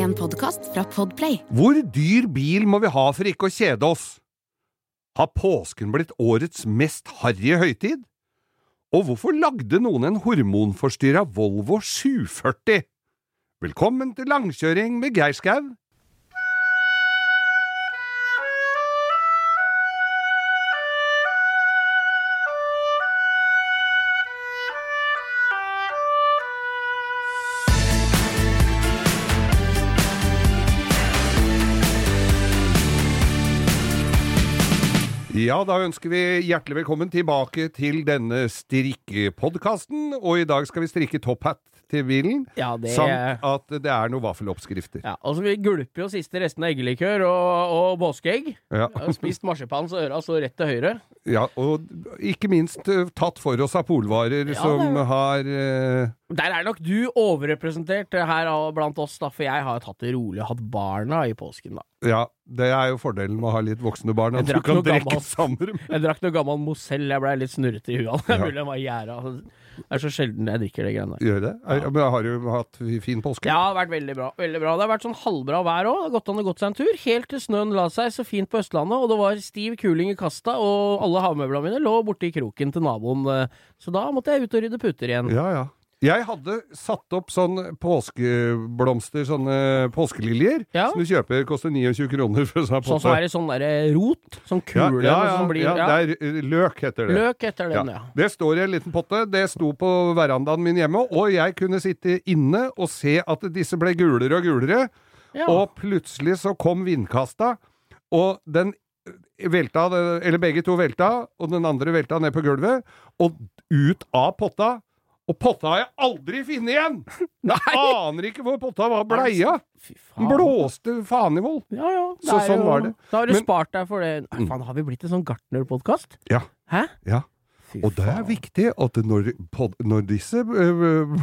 En podkast fra Podplay. Hvor dyr bil må vi ha for ikke å kjede oss? Har påsken blitt årets mest harry høytid? Og hvorfor lagde noen en hormonforstyrra Volvo 740? Velkommen til langkjøring med Geir Skau. Ja, da ønsker vi hjertelig velkommen tilbake til denne strikkepodkasten. Og i dag skal vi strikke topphatt til bilen. Ja, det Samt at det er noen vaffeloppskrifter. ja, altså Vi gulper jo siste resten av eggelikør og, og påskeegg. Ja. Spist marsipan så øra står rett til høyre. Ja, og ikke minst eh, tatt for oss av polvarer Ja, som det har eh, Der er nok du overrepresentert her blant oss, da, for jeg har tatt det rolig og hatt barna i påsken, da. Ja, det er jo fordelen med å ha litt voksne barn. At du kan drikke sammen. Jeg drakk noe gammel Mosell. jeg blei litt snurrete i huet. Det Ja. gjæra. Det er så sjelden jeg drikker det greiene der. Gjør det? Ja. men har du hatt fin påske? Ja, det har vært veldig bra. veldig bra Det har vært sånn halvbra vær òg. Gått an å gått seg en tur. Helt til snøen la seg så fint på Østlandet, og det var stiv kuling i kasta, og alle havmøblene mine lå borti kroken til naboen. eh, Så da måtte jeg ut og rydde puter igjen. Ja, ja. Jeg hadde satt opp sånn påskeblomster, sånne påskeliljer, Ja. som du kjøper, koster 29 kroner for sånn som er i sånn derre rot. Sånn kule ja, ja, som blir ja, det er eh, løk, heter det. Løk heter den, ja. Det står i en liten potte. Det sto på verandaen min hjemme, og jeg kunne sitte inne og se at disse ble gulere og gulere. Og plutselig så kom vindkasta, og den velta, eller begge to velta, og den andre velta ned på gulvet, og ut av potta. Og potta har jeg aldri funnet igjen! Nei! Aner ikke hvor potta var bleia! Den blåste faen i vold. Ja, ja. Så sånn jo- var det. Da har du Men- spart deg for det. Nei, faen, har vi blitt en sånn gartnerpodkast? Ja. Hæ? Ja. Og det er viktig at når, når disse øh,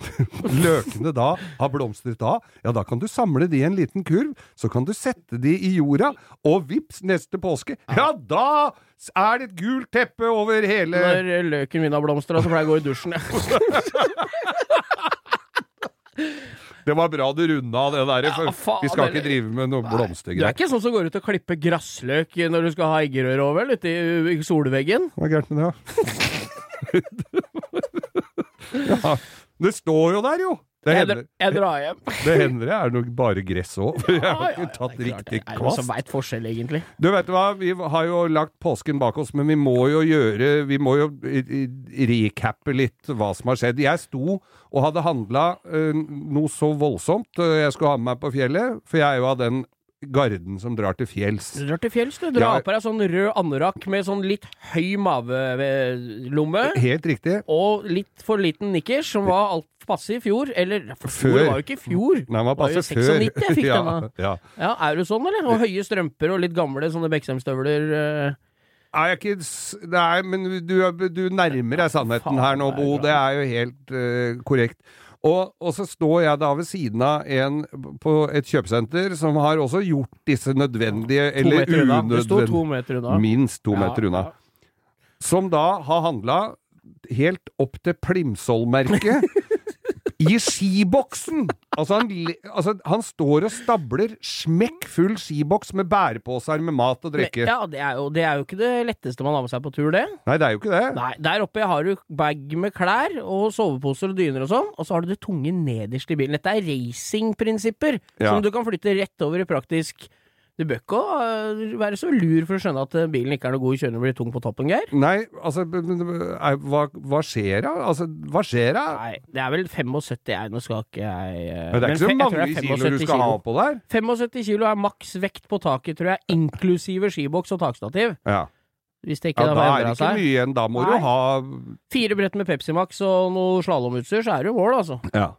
løkene da har blomstret av, ja da kan du samle de i en liten kurv, så kan du sette de i jorda, og vips, neste påske, ja da er det et gult teppe over hele Når løken min har blomstra, så pleier jeg å gå i dusjen. jeg. Det var bra du runda det der, for Ja, faen, vi skal ikke drive med noe Du er ikke sånn som går ut og klipper grassløk når du skal ha eggerøre over ute i, i solveggen? Hva er gærent med det, da? ja, det står jo der, jo! Det Jeg, hender, jeg drar hjem. det hender det er nok bare gress òg, for jeg har ikke tatt det riktig det er som kvast. veit forskjell, egentlig. Du vet hva, vi har jo lagt påsken bak oss, men vi må jo gjøre Vi må jo recappe litt hva som har skjedd. Jeg sto og hadde handla noe så voldsomt uh, jeg skulle ha med meg på fjellet, for jeg er jo av den garden som drar til fjells. Drar til fjells, du. Drar Ja. på deg sånn rød anorakk med sånn litt høy mavelomme. Helt riktig. Og litt for liten nikkers, som var alt passe i fjor. Eller for Før. Det var jo ikke i fjor. Nei, den var Det var passe før. 96 jeg fikk ja, denne. ja. Ja, er du sånn, eller? Og høye strømper og litt gamle sånne Beksheim-støvler. eh. Er jeg ikke Nei, men du, er- du nærmer deg sannheten her nå, er Bo. Det er jo helt uh, korrekt. Og, og så står jeg da ved siden av en på et kjøpesenter som har også gjort disse nødvendige eller unødvendige unna. To unødvendige meter unna. Minst to Ja, meter unna. ja. Som da har handla helt opp til Plimsoll-merket. I skiboksen! Altså han, altså han står og stabler smekkfull skiboks med bæreposer med mat og drikke. ja, det er, jo, det er jo ikke det letteste man har med seg på tur, det. Nei, det er jo ikke det. Nei, Der oppe har du bag med klær og soveposer og dyner og sånn, og så har du det tunge nederst i bilen. Dette er racingprinsipper Ja. som du kan flytte rett over i praktisk Du bør ikke øh, være så lur for å skjønne at øh, bilen ikke er noe god i kjøring og blir tung på toppen, Geir. Nei, altså hva, hva skjer da? Altså, hva skjer da? Nei, det er vel 75 jeg, nå skal ikke jeg øh, Men det er ikke så mange kilo du 75 skal ha på der. 75 kilo er maks vekt på taket, tror jeg, inklusive skiboks og takstativ. Ja, Hvis det ikke ja da er det ikke seg. mye igjen. Da må Nei. du ha Fire brett med Pepsi Max og noe slalåmutstyr, så er du i mål, altså. Ja.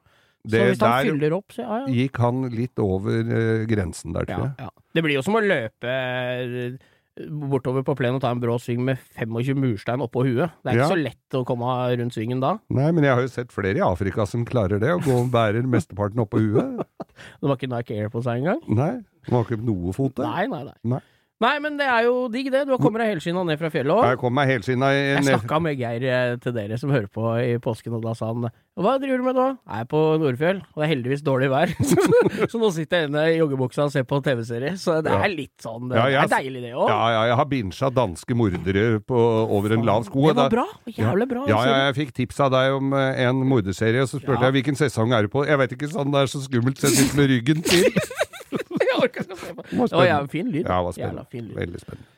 Så hvis han fyller opp, så ja, ja. gikk han litt over eh, grensen der, tror Ja, jeg. ja. Det blir jo som å løpe eh, bortover på plenen og ta en brå sving med 25 murstein oppå huet. Det er ikke så lett å komme rundt svingen da. Nei, men jeg har jo sett flere i Afrika som klarer det, og går og bærer mesteparten oppå huet. Det var ikke Nike Air på seg engang. Nei, det var ikke noe fot der. Nei, nei, nei. Nei. Nei, men det er jo digg, det. Du kommer deg helskinna ned fra fjellet òg. Jeg kom meg helskinna ned. Jeg snakka med Geir eh, til dere som hører på i påsken, og da sa han Hva driver du med nå? Jeg er på Nordfjell, og det er heldigvis dårlig vær. så nå sitter jeg inne i joggebuksa og ser på TV-serie. Så det Ja. er litt sånn Ja, Det jeg- er deilig, det òg. Ja, ja, jeg har binsja danske mordere på, over en lav sko. Det var bra. Jævlig bra. Ja, ja, jeg fikk tips av deg om eh, en morderserie, og så spurte Ja. jeg hvilken sesong er du på. Jeg vet ikke, sånn det er så skummelt sett ut med ryggen til. Ikke å se på. Det var fin lyd. Ja, det var spennende. fin lyd. Veldig spennende.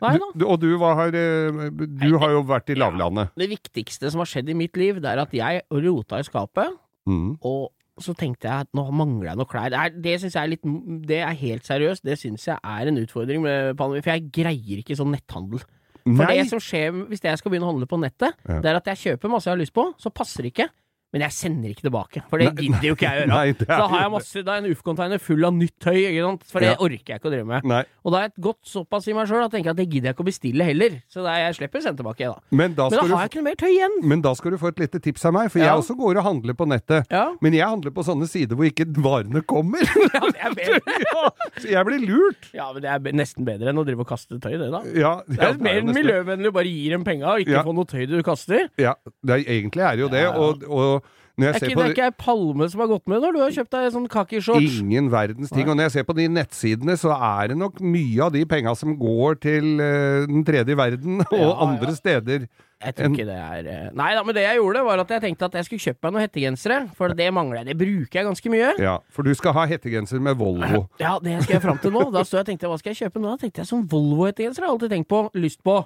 Nei. Du, og du, har, eh, du har jo vært i lavlandet. Det viktigste som har skjedd i mitt liv, det er at jeg rota i skapet, Mm. og så tenkte jeg at nå mangler jeg noe klær. Det, er, det syns jeg er litt Det er helt seriøst. Det syns jeg er en utfordring med pandemi, for jeg greier ikke sånn netthandel. For Nei. det som skjer hvis jeg skal begynne å handle på nettet, Ja. det er at jeg kjøper masse jeg har lyst på, så passer det ikke. Men jeg sender ikke tilbake, for det gidder jo ikke jeg å gjøre. Nei, er så har jeg masse, da er en UF-container full av nytt tøy, for det Ja. orker jeg ikke å drive med. Nei. Og da er jeg gått såpass i meg sjøl at jeg tenker at det gidder jeg ikke å bestille heller. Så da jeg slipper å sende tilbake, da. Men da, Men da har jeg ikke noe mer tøy igjen. men da skal du få et lite tips av meg, for jeg også går og handler på nettet. Ja, Men jeg handler på sånne sider hvor ikke varene kommer. ja det er ja, så jeg blir lurt. Ja, men det er nesten bedre enn å drive og kaste tøy, det, da. Ja, Det er mer miljøvennlig å bare gi dem penga og ikke Ja. få noe tøy du kaster. Ja, det er, egentlig er det jo det. Ja, ja. Og, og Det er ikke, det er ikke ei palme som har gått med når du har kjøpt deg sånn kakishorts. Ingen verdens ting. Og når jeg ser på de nettsidene, så er det nok mye av de penga som går til uh, den tredje verden og Ja, ja. andre steder. Jeg tror ikke det er eh, Nei da, men det jeg gjorde, var at jeg tenkte at jeg skulle kjøpe meg noen hettegensere. For det mangler jeg. Det bruker jeg ganske mye. Ja, For du skal ha hettegenser med Volvo. Ja, det skal jeg fram til nå. Da stod jeg og tenkte hva skal jeg kjøpe nå? Da tenkte jeg sånn Volvo-hettegenser. har jeg alltid tenkt på. Lyst på.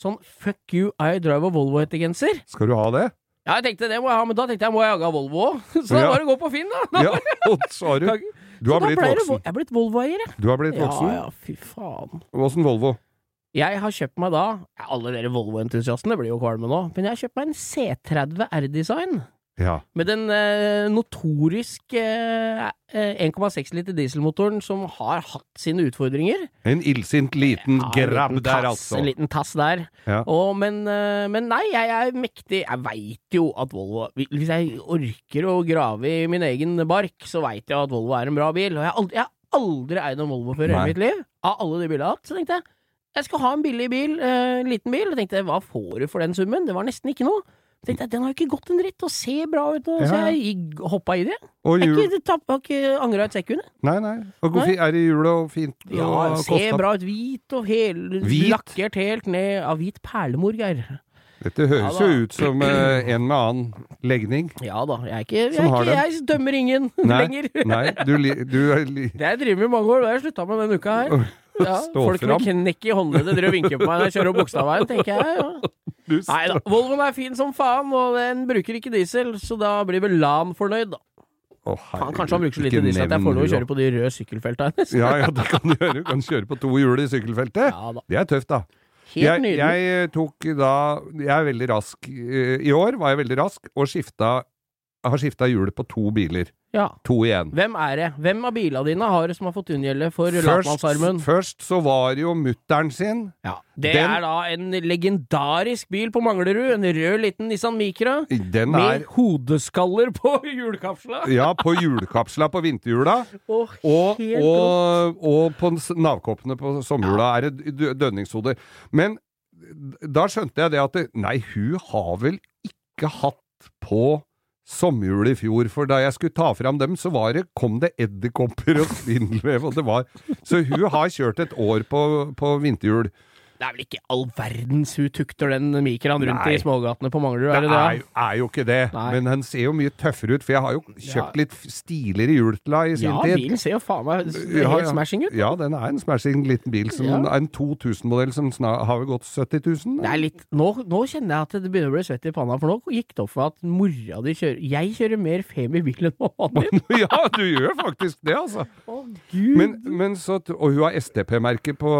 Sånn fuck you, I drive a Volvo-hettegenser. Skal du ha det? Ja, jeg tenkte det må jeg ha, men da tenkte jeg må jeg jage Volvo òg. Så da Ja. var det å gå på Finn, da. Ja, og så har du Du har blitt voksen. Jeg er blitt Volvo-eier, jeg. Du har blitt Ja, voksen. ja, fy faen. Åssen Volvo? Jeg har kjøpt meg da Alle dere Volvo-entusiastene blir jo kvalme nå, men jeg har kjøpt meg en C30 R-design. Ja. Med den eh, notorisk eh, eh, 1,6 liter dieselmotoren som har hatt sine utfordringer. En illsint liten Ja, grabb liten der, tass, altså. En liten tass der. Ja. Og, men, eh, men nei, jeg er mektig. Jeg veit jo at Volvo Hvis jeg orker å grave i min egen bark, så veit jeg at Volvo er en bra bil. Og jeg har aldri, jeg har aldri eid en Volvo før i hele mitt liv. Av alle de bilene jeg har hatt. Så tenkte jeg jeg skal ha en billig bil, eh, liten bil. Og tenkte hva får du for den summen? Det var nesten ikke noe. Tenkte jeg, Den har jo ikke gått en dritt, og ser bra ut, og så jeg hoppa i det. Og Jeg har ikke, tapp- har ikke angra et sekund. Nei, nei. Og Nei. er det jula og fint? Ja, ser bra ut. Hvit og hel, Hvit? lakkert helt ned av hvit perlemor, Geir. Dette høres Ja jo ut som eh, en med annen legning. Ja da, jeg ikke, jeg, er ikke, jeg dømmer ingen Nei, lenger. nei du, du er li- Det har jeg drevet med i mange år, det har jeg slutta med denne uka her. Ja, folk med knekk i håndleddet driver og vinker på meg når jeg kjører opp Bogstadveien, tenker jeg. Ja. Nei da, Volvoen er fin som faen, og den bruker ikke diesel, så da blir vel Lan fornøyd, da. Oh, Han, kanskje han bruker så lite diesel at jeg får lov å kjøre på de røde sykkelfeltene hennes. Ja, ja, det kan du gjøre. Du kan kjøre på to hjul i sykkelfeltet. Ja da. Det er tøft, da. Helt Jeg, nydelig. jeg tok da Jeg er veldig rask. I år var jeg veldig rask og skifta har skifta hjulet på to biler. Ja. To igjen. Hvem er det? Hvem av bilene dine har det som har fått unngjelde for latmannsarmen? først så var det jo mutter'n sin. Ja. Det Den- er da en legendarisk bil på Manglerud. En rød liten Nissan Micra. Den Med er hodeskaller på hjulkapsla. ja, på hjulkapsla på vinterhjula. Åh, Og, og, og på navkoppene på sommerhjula er det dønningshoder. Men da skjønte jeg det at Nei, hun har vel ikke hatt på sommerhjul i fjor, for da jeg skulle ta fram dem, så det, kom det edderkopper og spindelvev, og det var Så hun har kjørt et år på, på vinterhjul. Det er vel ikke all verdens hun tukter den Mikran rundt Nei. i smågatene på Manglerud, er Det det er, jo- er jo ikke det, Nei. men den ser jo mye tøffere ut, for jeg har jo kjøpt Ja. litt stiligere hjul til henne i sin Ja, tid. bilen ser jo faen meg helt Ja, ja. smashing ut. Ja, den er en smashing liten bil. Som Ja. en 2000-modell som snart har vel gått 70 000? Det er litt, nå, nå kjenner jeg at det begynner å bli svett i panna, for nå gikk det opp for meg at mora di kjører Jeg kjører mer Femi-bil enn mamma din. ja, du gjør faktisk det, altså. Å, gud. Men, men så, og hun har STP-merke på,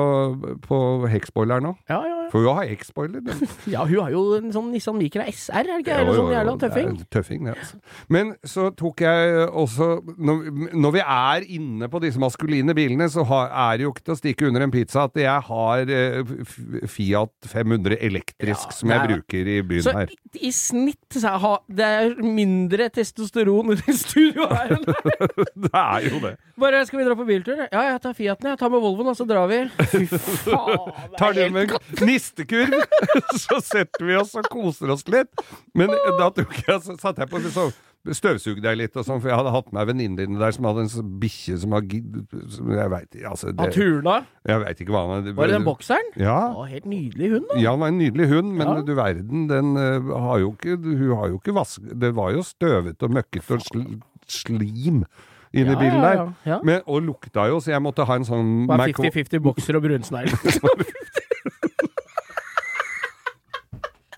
på hekkspoileren X-spoiler nå. Ja, ja, ja. For hun har X-spoiler. ja, hun har jo en sånn Nissan Micra SR, er det ikke? Eller sånn jævla det tøffing. en Tøffing, det, altså. Men så tok jeg også Når, når vi er inne på disse maskuline bilene, så har, er det jo ikke til å stikke under en pizza at jeg har eh, Fiat 500 elektrisk Ja, som jeg er- bruker i byen Så her. i, i snitt så ha- det er mindre testosteron i studio her enn det. Det er jo det. Bare skal vi dra på biltur? Ja, jeg tar Fiaten, jeg. Tar med Volvoen, og så drar vi. Fy faen. det er det med nistekurv, så setter vi oss og koser oss litt. Men da tok jeg, så satt jeg på så støvsugde jeg litt og sånn, for jeg hadde hatt med venninnene der som hadde en sånn bikkje som har Jeg veit altså, det- jeg veit ikke hva han er. Var det den bokseren? Ja. Å, helt nydelig hund, da. Ja, han var en nydelig hund, men Ja. du verden, den eh, har jo ikke Hun har jo ikke vask... Det var jo støvete og møkkete og sl slim inni Ja, bilen der. ja, ja. Men, og lukta jo, så jeg måtte ha en sånn Mac- 50-50 bokser og brunsnegl?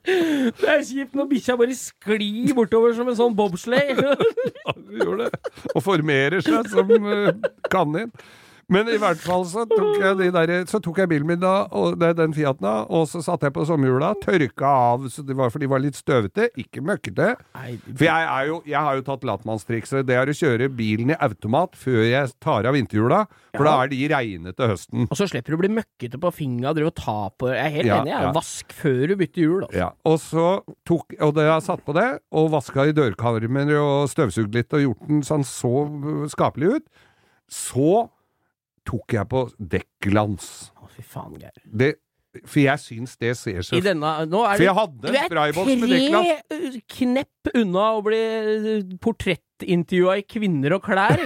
Det er kjipt når bikkja bare sklir bortover som en sånn bobsleigh. gjør det. Og formerer seg som uh, kanin. Men i hvert fall så tok jeg, de der, så tok jeg bilen min da, og det den Fiaten da, og så satte jeg på sommerhjula, tørka av, så det var, for de var litt støvete, ikke møkkete. For jeg, er jo, jeg har jo tatt latmannstrikset, det er å kjøre bilen i automat før jeg tar av vinterhjula, for da er de reine til høsten. Og så slipper du å bli møkkete på fingra, og ta på Jeg er helt Ja, enig, jeg. ja. Vask før du bytter hjul. Altså. Ja, og så tok, og da jeg satt på det, og vaska i dørkarmer og støvsugd litt og gjort den sånn så skapelig ut, så tok jeg på dekkglans. Å, fy faen, Geir. Det, for jeg syns det ser så I denne Nå er For det jeg hadde Du en er sprayboks med dekkglans. tre uh, knepp unna å bli uh, portrettintervjua i Kvinner og klær.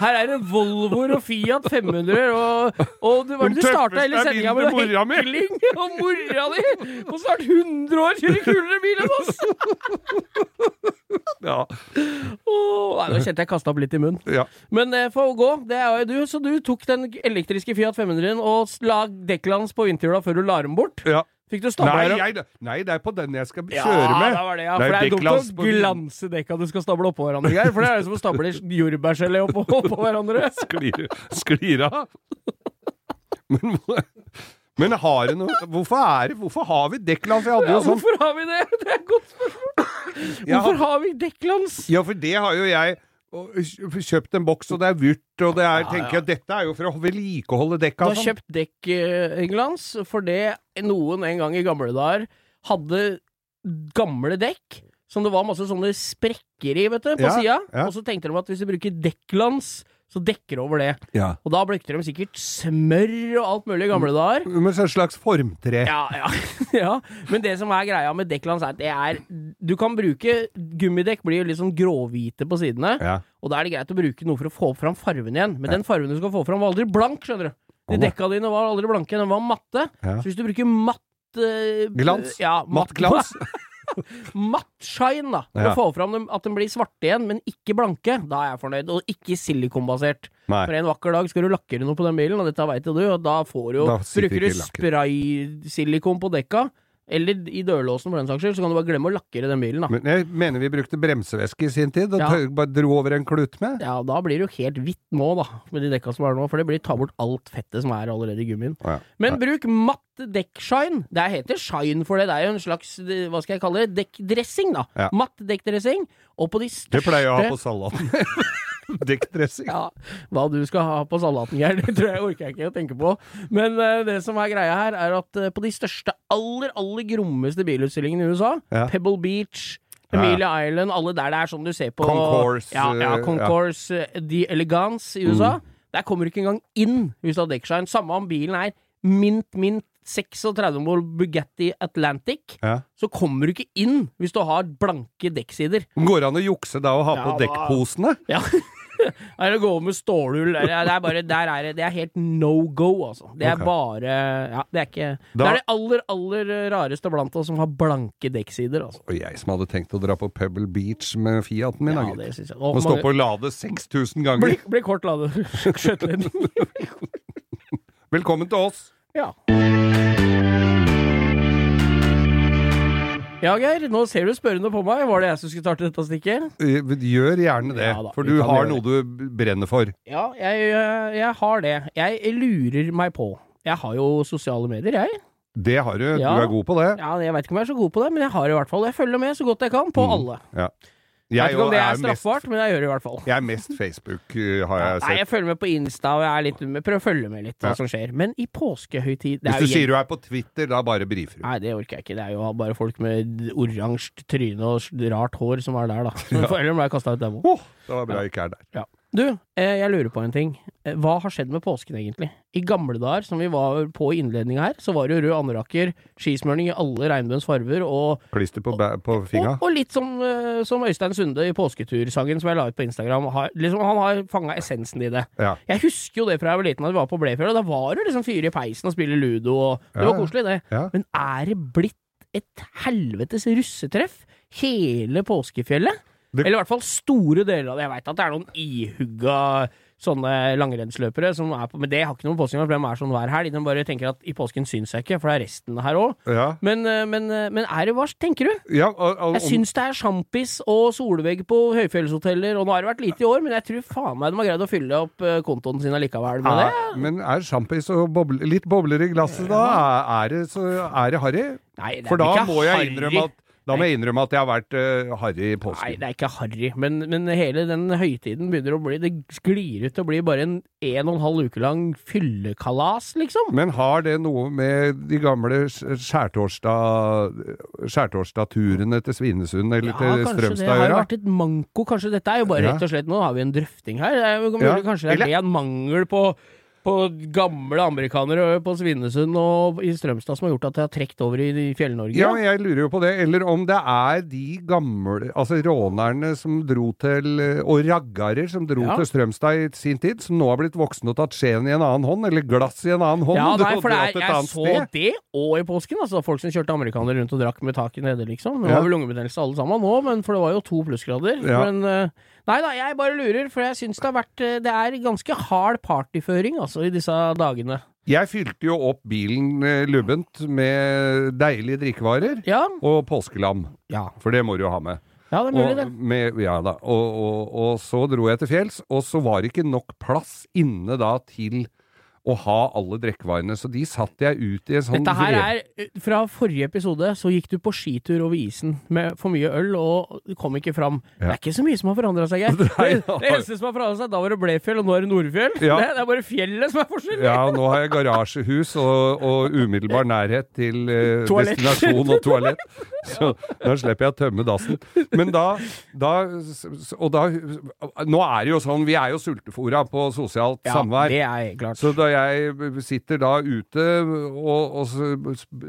Her er det Volvoer og Fiat 500 og, og du, hva det du starta hele sendinga med? mora mi. Og mora di! På snart 100 år kjører kulere bil enn oss! Ja, Oh, nei, nå kjente jeg kasta opp litt i munnen. ja. Men det får gå, det er jo du. Så du tok den elektriske Fiat 500-en og la dekklans på vinterhjula før du la dem bort? ja. Fikk du Nei, stabla dem? jeg, nei, det er på den jeg skal Ja, kjøre med. Det var det, ja. Det er For det er dumt å glanse dekka du skal stable oppå hverandre, Geir. For det er det som å stable jordbærgelé oppå, oppå hverandre. sklir, sklir av. Men, men har det noe Hvorfor er det Hvorfor har vi dekklans? Jeg hadde Ja, sånn hvorfor har vi det? Det er et godt spørsmål. Ja. Hvorfor har vi dekklans? Ja, for det har jo jeg og kj- kjøpt en boks, og det er vurt, og det er, tenker jeg, dette er jo for å vedlikeholde Du dekka. har og sånn. kjøpt dekklans fordi noen en gang i gamle dager hadde gamle dekk som det var masse sånne sprekker i, vet du, på Ja, sida. ja. Og så tenkte de at hvis du bruker dekklans, så dekker over det. Ja. Og da brukte de sikkert smør og alt mulig i gamle dager. Med sånn slags formtre. Ja, ja, ja. Men det som er greia med dekklands, er at det er Du kan bruke Gummidekk blir jo litt sånn gråhvite på sidene, Ja. og da er det greit å bruke noe for å få fram farven igjen. Men den farven du skal få fram, var aldri blank, skjønner du. De dekka dine var aldri blanke, de var matte. Så hvis du bruker matt eh, Glans? Ja, Matt glans? matt shine, da. Ja. å få fram dem, at de blir svarte igjen, men ikke blanke. Da er jeg fornøyd. Og ikke silikonbasert. Nei. For en vakker dag skal du lakkere noe på den bilen, og dette veit jo du, og da får du jo Bruker du spraysilikon på dekka, eller i dørlåsen for den saks skyld, så kan du bare glemme å lakkere den bilen, da. Men jeg mener vi brukte bremsevæske i sin tid, og Ja. bare dro over en klut med. Ja, da blir det jo helt hvitt nå, da, med de dekka som er nå, for det blir ta bort alt fettet som er allerede i gummien. Ja. Men bruk matt dekkshine. Det heter shine for det, det er jo en slags, hva skal jeg kalle det, dekkdressing, da. Ja. Matt dekkdressing, og på de største Det pleier jeg å ha på salaten. Dekkdressing. Ja, hva du skal ha på salaten, Geir, det tror jeg orker jeg ikke å tenke på. Men uh, det som er greia her, er at uh, på de største, aller, aller grommeste bilutstillingene i USA, Ja. Pebble Beach, Ja. Amelia Island, alle der det er sånn du ser på Concourse, Ja, ja eh, Concourse, ja. The Elegance i USA. Der kommer du ikke engang inn hvis du har dekkshine. Samme om bilen er mint, mint 36 mål Bugatti Atlantic, Ja. så kommer du ikke inn hvis du har blanke dekksider. Går det an å jukse da og ha Ja, på dekkposene? Ja. Er det å gå med stålhull. det er, bare, Der er det Det er helt no go, altså. Det er okay. bare Ja, det er ikke Da- Det er det aller, aller rareste blant oss som har blanke dekksider, altså. Og jeg som hadde tenkt å dra på Pebble Beach med Fiaten min. Ja, da, gitt. Må Å, stå på og lade 6000 ganger. Blir, bli kort lade. Skjøteledning. Velkommen til oss! Ja. Ja, Geir, nå ser du spørrende på meg. Var det jeg som skulle starte dette stikket? Eh, Gjør gjerne det, Ja da, for du har noe du brenner for. Ja, jeg, øh, jeg har det. Jeg lurer meg på. Jeg har jo sosiale medier, jeg. Det har du. Ja. Du er god på det. Ja, jeg veit ikke om jeg er så god på det, men jeg har i hvert fall Jeg følger med så godt jeg kan på Mm. alle. Ja. Jeg vet ikke om det er straffbart, men jeg gjør det i hvert fall. Jeg er mest Facebook, uh, har jeg Nei, jeg følger med på Insta, og jeg er litt, prøver å følge med litt hva Ja. som skjer. Men i påskehøytid Hvis du sier du er på Twitter, da bare brifer du. Nei, det orker jeg ikke. Det er jo bare folk med oransje tryne og rart hår som er der, da. Så Ellers ble jeg kasta ut dem òg. Oh, det var bra jeg ikke er der. Ja. Du, eh, jeg lurer på en ting. Eh, Hva har skjedd med påsken, egentlig? I gamle dager, som vi var på i innledninga her, så var det jo rød anderakker, skismørning i alle regnbuens farver, og, Klister på, på fingra? og, og litt som, eh, som Øystein Sunde i påsketursangen som jeg la ut på Instagram. Har, liksom, han har fanga essensen i det. Ja. Jeg husker jo det fra jeg var liten, at vi var på Blefjell, og da var det liksom fyre i peisen og spille ludo, og det Ja, var koselig, det. Ja. Men er det blitt et helvetes russetreff? Hele påskefjellet? Det- Eller i hvert fall store deler av det. Jeg veit at det er noen ihugga sånne langrennsløpere som er på Men det har ikke noen påsken for de er sånn hver helg. De bare tenker at i påsken syns jeg ikke, for det er resten her òg. Ja. Men, eh, men, eh, men er det hva tenker du? ja og, og, Jeg syns det er sjampis og solvegg på høyfjellshoteller, og nå har det vært lite i år, men jeg tror faen meg de har greid å fylle opp eh, kontoen sin allikevel med det. er, men er sjampis og boble, litt bobler i glasset da? Er, det så er det harry? Nei, det er For da ikke må jeg innrømme at da må jeg innrømme at jeg har vært uh, harry i påsken. Nei, det er ikke harry, men, men hele den høytiden begynner å bli Det sklir ut til å bli bare en en og en halv uke lang fyllekalas, liksom. Men har det noe med de gamle skjærtorsdag- skjærtorsdagturene til Svinesund eller Ja, til Strømstad? det å har jo har vært et manko. Kanskje dette er jo bare Ja. rett og slett Nå har vi en drøfting her. Det er Ja, kanskje det er det en mangel på på gamle amerikanere på Svinesund og i Strømstad som har gjort at det har trukket over i Fjell-Norge. Ja, jeg lurer jo på det. Eller om det er de gamle Altså rånerne som dro til Og raggarer som dro Ja. til Strømstad i sin tid, som nå har blitt voksne og tatt skjeen i en annen hånd, eller glass i en annen hånd, Ja, nei, for det er, jeg så sted. det òg i påsken. Altså, folk som kjørte amerikanere rundt og drakk med taket nede, liksom. Det Ja. var vel lungebetennelse alle sammen nå, men for det var jo to plussgrader. Ja. Men eh, nei da, jeg bare lurer, for jeg syns det har vært eh, Det er ganske hard partyføring, altså, i disse dagene. Jeg fylte jo opp bilen eh, lubbent med deilige drikkevarer Ja, og påskelam. ja. For det må du jo ha med. ja det er mulig, Og, det. med, ja da. Og, og, og så dro jeg til fjells, og så var det ikke nok plass inne da til å ha alle drikkevarene, så de satte jeg ut i en sånn Dette her er Fra forrige episode så gikk du på skitur over isen med for mye øl, og du kom ikke fram. Det er ikke så mye som har forandra seg, Geir. Det, det eneste som har forandra seg, da var det Blefjell, og nå er det Nordfjell. Ja. Det, det er bare fjellet som er forskjellig. Ja, nå har jeg garasjehus og, og umiddelbar nærhet til eh, destinasjon og toalett. Så da slipper jeg å tømme dassen. Men da, da Og da Nå er det jo sånn, vi er jo sultefora på sosialt Ja, samvær. det er klart. Så da jeg sitter da ute, og, og så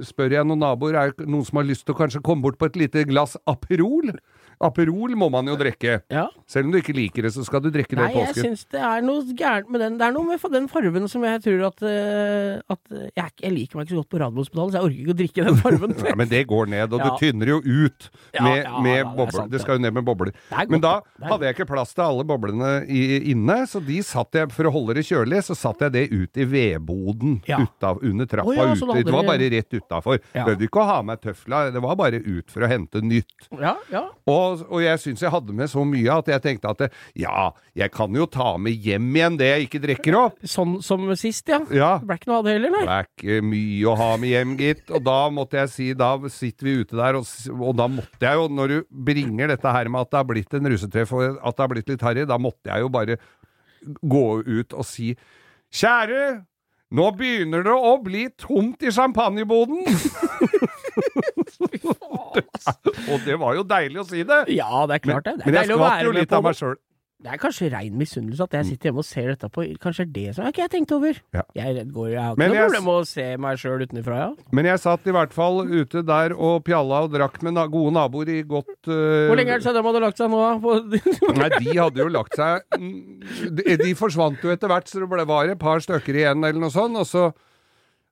spør jeg noen naboer Er det noen som har lyst til å kanskje komme bort på et lite glass Aperol? Aperol må man jo drikke. Ja. Selv om du ikke liker det, så skal du drikke det Nei, jeg påsken. syns det er noe gærent med den. Det er noe med den fargen som jeg tror at, eh, at jeg, er jeg liker meg ikke så godt på Radiumhospitalet, så jeg orker ikke å drikke den fargen. Ja, men det går ned, og Ja. du tynner jo ut med, ja, med er bobler. det det. skal jo ned med bobler. Er Men da hadde jeg ikke plass til alle boblene i, inne, så de satt jeg, for å holde det kjølig, så satt jeg det ut i vedboden under trappa oh, ute. Det var bare rett utafor. Ja. Behøvde ikke å ha med tøfla, det var bare ut for å hente nytt. Ja, ja. Og, og jeg syns jeg hadde med så mye at jeg tenkte at det, ja, jeg kan jo ta med hjem igjen det jeg ikke drikker opp. Sånn som sist, ja. Ja. Ikke noe av det heller, nei. Ikke mye å ha med hjem, gitt. Og da måtte jeg si, da sitter vi ute der, og, og da måtte jeg jo, når du bringer dette her med at det har blitt en russetreff og at det har blitt litt harry, da måtte jeg jo bare gå ut og si Kjære, nå begynner det å bli tomt i champagneboden! og det var jo deilig å si det. Ja, det er klart det. Det er Men jeg deilig å skvatt jo litt av meg sjøl. Det er kanskje rein misunnelse at jeg sitter hjemme og ser dette på Kanskje det er det som har ikke jeg tenkt over. Ja. Jeg, går, jeg har ikke noe problem med å se meg sjøl utenfra, ja. Men jeg satt i hvert fall ute der og pjalla og drakk med na gode naboer i godt uh... Hvor lenge er det siden de hadde lagt seg nå? da? Nei, de hadde jo lagt seg mm, De, de forsvant jo etter hvert, så det ble, var et par stykker igjen, eller noe sånt. Og så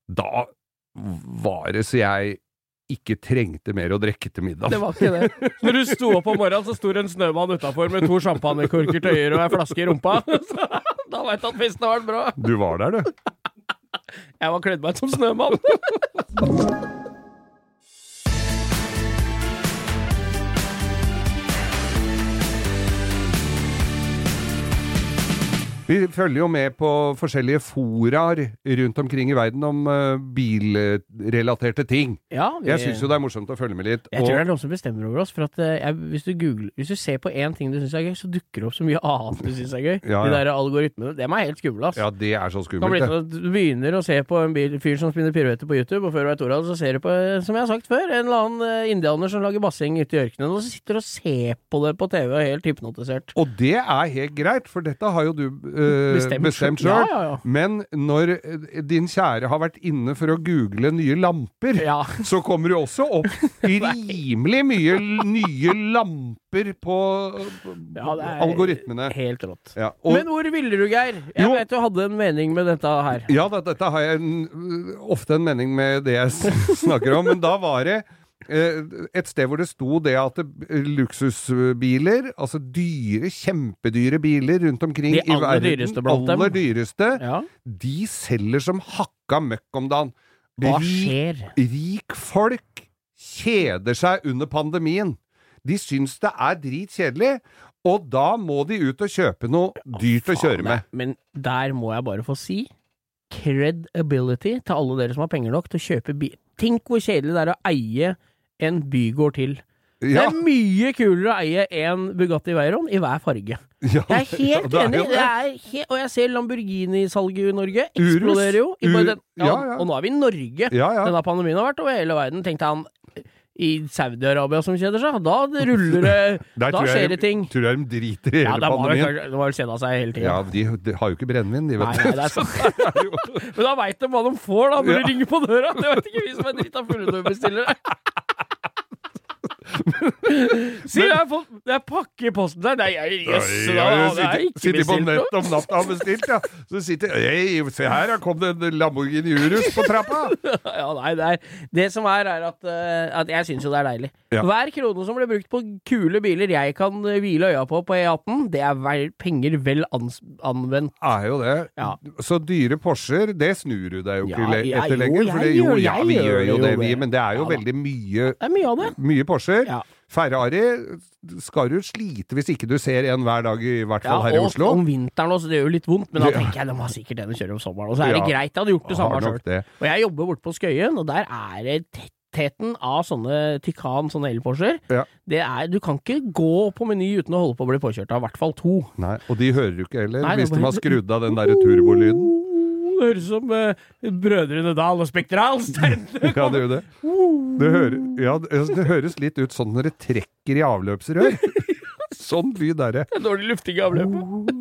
Da var det så jeg ikke trengte mer å drikke til middag. Det var ikke det. Når du sto opp om morgenen, så sto det en snømann utafor med to champagnekorker til øyre og ei flaske i rumpa. Så, da veit du at festen har vært bra. Du var der, du. Jeg var kledd meg ut som snømann. Vi følger jo med på forskjellige foraer rundt omkring i verden om uh, bilrelaterte ting. Ja, vi, Jeg syns jo det er morsomt å følge med litt. Jeg tror det er noen som bestemmer over oss. For at uh, jeg, hvis, du googler, hvis du ser på én ting du syns er gøy, så dukker det opp så mye annet du syns er gøy. Ja, De der algoritmene. Dem er helt skumle, ass. ja, det er så skummelt, det. sånn Du begynner å se på en bil, fyr som spinner piruetter på YouTube, og før du vet ordet av det, så ser du på, eh, som jeg har sagt før, en eller annen indianer som lager basseng ute i ørkenen, og så sitter du og ser på det på TV og helt hypnotisert. Og det er helt greit, for dette har jo du uh, Bestemt sjøl. Ja, ja, ja. Men når eh, din kjære har vært inne for å google nye lamper, så kommer det også opp rimelig mye nye lamper på algoritmene. Helt rått. Og, Men hvor ville du, Geir? Jeg Jo. vet du hadde en mening med dette her. ja dette har jeg en, ofte en mening med det jeg snakker om, men da var det et sted hvor det sto det at det- luksusbiler, altså dyre, kjempedyre biler rundt omkring De i aller verden, dyreste blant dem. dyreste, Ja. de selger som hakka møkk om dagen. Hva skjer? Rik folk kjeder seg under pandemien. De syns det er dritkjedelig, og da må de ut og kjøpe noe dyrt å kjøre med. Men der må jeg bare få si credibility til alle dere som har penger nok til å kjøpe bil. Tenk hvor kjedelig det er å eie en bygård til. Det er mye kulere å eie en Bugatti Veyron i hver farge. ja, Jeg er helt det er enig. Er he og jeg ser Lamborghini-salget i Norge eksploderer jo. I den, ja, ja, ja. Og nå er vi i Norge. Ja, ja. Denne pandemien har vært over hele verden. Tenkte han i Saudi-Arabia som kjeder seg. Da ruller det Da skjer det ting. Tror jeg de driter i hele ja, det, pandemien. kanskje- det var vel kjede seg hele tiden. Ja, de, de har jo ikke brennevin, de, vet du. det. Men da veit de hva de får da, når Ja. de ringer på døra. Det vet ikke vi som er drita fulle når vi bestiller det. Si, jeg har fått Det er pakke i posten der. Nei, jeg- jøss, Ja, da, det er sitter, ikke sitter på nett om natta og bestilt, ja. Så sitter Hei, se her, da kom det en Lamborghini Urus på trappa! Ja, nei, det, er, det som er, er at, eh, at jeg syns jo det er deilig. Ja. Hver krone som blir brukt på kule biler jeg kan eh, hvile øya på på E18, det er vel, penger vel ans anvendt. Er jo det. Ja. Så dyre Porscher, det snur du deg jo ikke Ja, etter jo, lenger. jeg For det, jo, ja, vi gjør jo det vi. Men det er jo veldig mye mye. Mye Porscher. Ja. Ferrari skal du slite hvis ikke du ser en hver dag, i hvert fall Ja, her i Oslo. om vinteren også, det gjør jo litt vondt, men da tenker jeg de har sikkert den å kjøre om sommeren. Og så er det greit, jeg hadde gjort det samme sjøl. Og jeg jobber borte på Skøyen, og der er det tettheten av sånne Tykan, sånne elporscher. Ja. Det er, du kan ikke gå på Meny uten å holde på å bli påkjørt av i hvert fall to. Nei, og de hører du ikke heller, Nei, hvis de har skrudd av den derre turbolyden. Det høres som uh, Brødrene Dal og Spektrals. Ja, det gjør det. Det, hører, ja, det det høres litt ut sånn når det trekker i avløpsrør. Sånn lyd er det. Dårlig lufting i avløpet.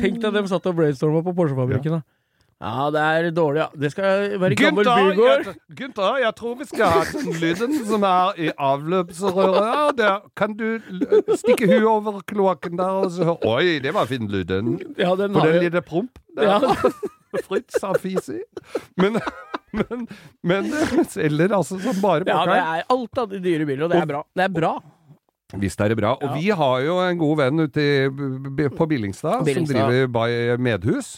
Tenk deg dem satt og brainstorma på Porsche-fabrikken, da. Ja, det er dårlig, ja. Det skal være gammel bygård. Gunther, jeg tror vi skal ha den lyden som er i avløpsrøret. Ja, kan du stikke huet over kloakken der og så høre Oi, det var fin lyden. Ja, den For har den lille promp. ja. Fritz sa Fisi. Men, men, men selger altså som bare ja, det er alt av de dyre biler, og det er bra. Det er bra. Visst er det bra. Og Ja. vi har jo en god venn ute i, på Billingstad, Billingstad. som driver by Medhus.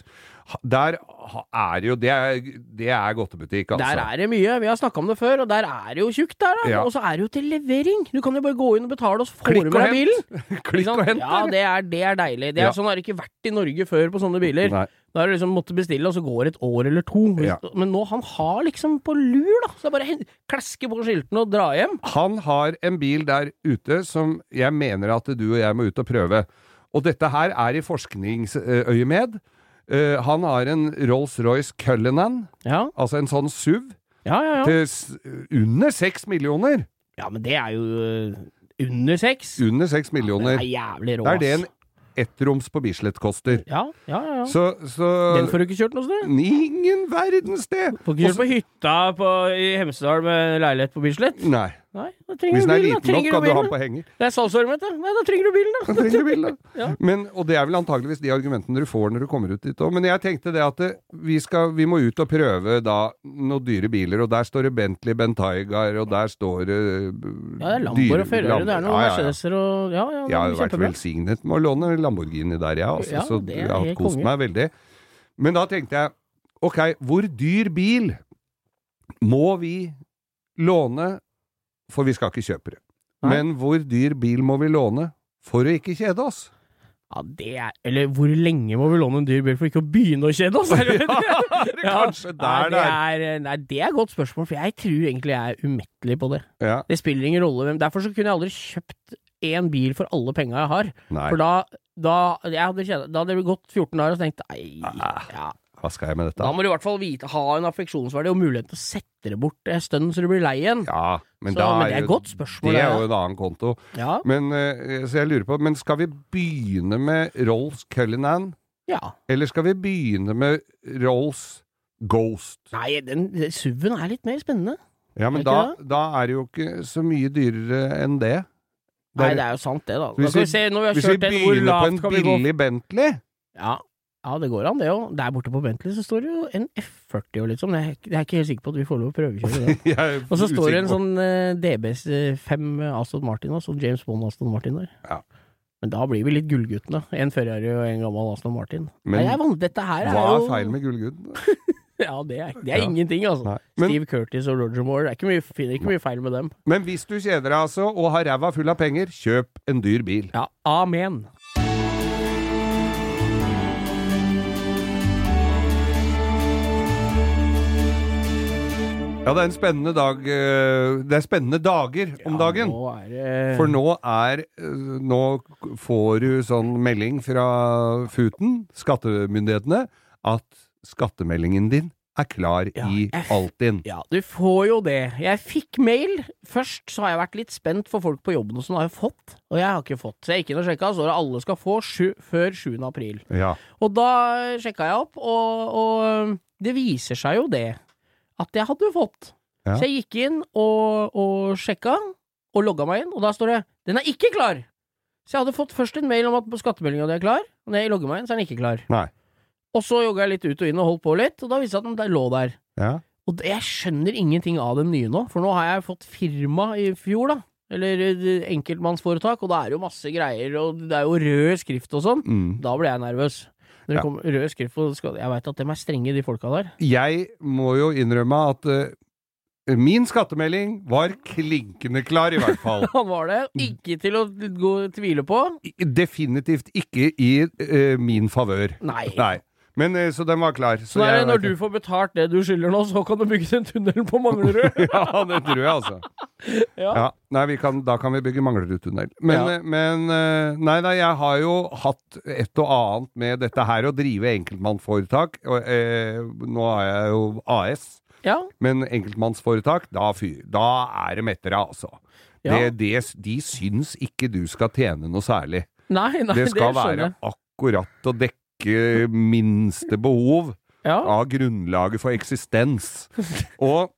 Der er jo Det er, det er godtebutikk, altså. Der er det mye. Vi har snakka om det før, og der er det jo tjukt der, da. Ja. Og så er det jo til levering. Du kan jo bare gå inn og betale, og så får du med deg bilen. Klikk og hent. Ja, det er, det er deilig. Det er Ja. Sånn har det ikke vært i Norge før på sånne biler. Nei. Da har du liksom måttet bestille, og så går det et år eller to. Ja. Men nå, han har liksom på lur, da. Så det er bare klaske på skiltene og dra hjem. Han har en bil der ute som jeg mener at du og jeg må ut og prøve. Og dette her er i forskningsøyemed. Eh, han har en Rolls-Royce Cullinan, Ja, altså en sånn SUV, ja, ja. ja. til under seks millioner. Ja, men det er jo øh, under seks. Under seks millioner. Det er jævlig rå, Det er det ass. en ettroms på Bislett koster. Ja, ja, ja. ja. Så, så Den får du ikke kjørt noe sted. Ingen verdens sted! Får ikke kjørt på hytta på, i Hemsedal med leilighet på Bislett. Nei. Nei, da trenger Hvis du den er bilen. Da liten nok, kan du ha den bilen. på henger. Det er det. Nei, da trenger du bilen, da. Da trenger du bilen, da. Ja. Men, og det er vel antageligvis de argumentene du får når du kommer ut dit òg. Men jeg tenkte det at det, vi, skal, vi må ut og prøve da noen dyre biler, og der står det Bentley Bentaygar, og der står det Ja, det er Lamboer og Ferrari, det er noen Mercedeser og Ja, ja, det Jeg har er vært velsignet med å låne Lamborghini der, jeg, altså. Ja, så jeg er har kost meg veldig. Men da tenkte jeg, ok, hvor dyr bil må vi låne, for vi skal ikke kjøpe det. Men hvor dyr bil må vi låne for å ikke kjede oss? Ja, det er Eller hvor lenge må vi låne en dyr bil for ikke å begynne å kjede oss? Er det- Ja, Kanskje der ja, det er. nei, det er et godt spørsmål, for jeg tror egentlig jeg er umettelig på det. Ja. Det spiller ingen rolle Derfor så kunne jeg aldri kjøpt én bil for alle penga jeg har. Nei, For da, da, jeg hadde kjent, da hadde det gått 14 dager og tenkt nei, Ah. ja. Hva skal jeg med dette? Da må du i hvert fall vite, ha en affeksjonsverdi og mulighet til å sette det bort en stund så du blir lei igjen. Ja, men, Så- men det er et godt spørsmål, det er jo en annen konto. Ja. Men, eh, så jeg lurer på, men skal vi begynne med Rolls Cullinan, ja. eller skal vi begynne med Rolls Ghost? Nei, den den SUV-en er litt mer spennende. Ja, men Er da, da er det jo ikke så mye dyrere enn det. Nei, det er jo sant, det, da. Hvis vi- vi se, når vi har Hvis vi begynner den, hvor begynner på en lavt billig Bentley Ja. Ja, det går an, det òg. Der borte på Bentley så står det jo en F40 og litt sånn. Jeg er ikke- jeg er ikke helt sikker på at vi får lov å prøvekjøre det. Og så står det en sånn uh, DBS5 Aston Martin, altså James Bond Aston Martin der. Ja. Men da blir vi litt gullguttene. En Ferrari og en gammel Aston Martin. Men Nei, jeg dette her er Hva jo er feil med gullguttene? Ja, det er, det er Ja. ingenting, altså. Men, Steve Curtis og Roger Moore, det er ikke mye, finner ikke mye feil med dem. men hvis du kjeder deg altså, og har ræva full av penger, kjøp en dyr bil. Ja, amen. Ja, det er en spennende dag eh, Det er spennende dager om dagen. Ja, nå det For nå er eh, Nå får du sånn melding fra Futen, skattemyndighetene, at skattemeldingen din er klar Ja, i. Altinn. Ja, du får jo det. Jeg fikk mail. Først så har jeg vært litt spent for folk på jobben og sånn, har jeg fått. Og jeg har ikke fått. Så jeg gikk inn og sjekka, så det alle skal få sju, før 7. april. Ja. Og da sjekka jeg opp, og, og det viser seg jo det at jeg hadde fått. Ja. Så jeg gikk inn og, og sjekka, og logga meg inn, og da står det 'Den er ikke klar'. Så jeg hadde fått først en mail om at skattemeldinga di er klar, og når jeg logger meg inn, så er den ikke klar. Nei. Og så jogga jeg litt ut og inn og holdt på litt, og da viste det at den lå der. Ja. Og det- jeg skjønner ingenting av den nye nå, for nå har jeg fått firma i fjor, da. Eller eh, enkeltmannsforetak, og da er det jo masse greier, og det er jo rød skrift og sånn. Mm. Da ble jeg nervøs. Når det Ja. kommer rød skrift på skal- Jeg veit at dem er strenge, de folka der. Jeg må jo innrømme at uh, min skattemelding var klinkende klar, i hvert fall. Han var det. Ikke til å gå tvile på. Definitivt ikke i uh, min favør. Nei. Nei. Men eh, så den var klar. Så Nei, jeg når du får betalt det du skylder nå, så kan du bygge den tunnelen på Manglerud. ja, det tror jeg, altså. Ja. Ja, nei, vi kan, da kan vi bygge Manglerudtunnel. Men, Ja. eh, men eh, Nei da, jeg har jo hatt et og annet med dette her å drive enkeltmannsforetak. Eh, nå er jeg jo AS, Ja. men enkeltmannsforetak, da, fyr, da er de etter deg, altså. Ja. Det, det, de syns ikke du skal tjene noe særlig. Nei, nei, Det skal det være akkurat å dekke minste behov Ja. av grunnlaget for eksistens. Og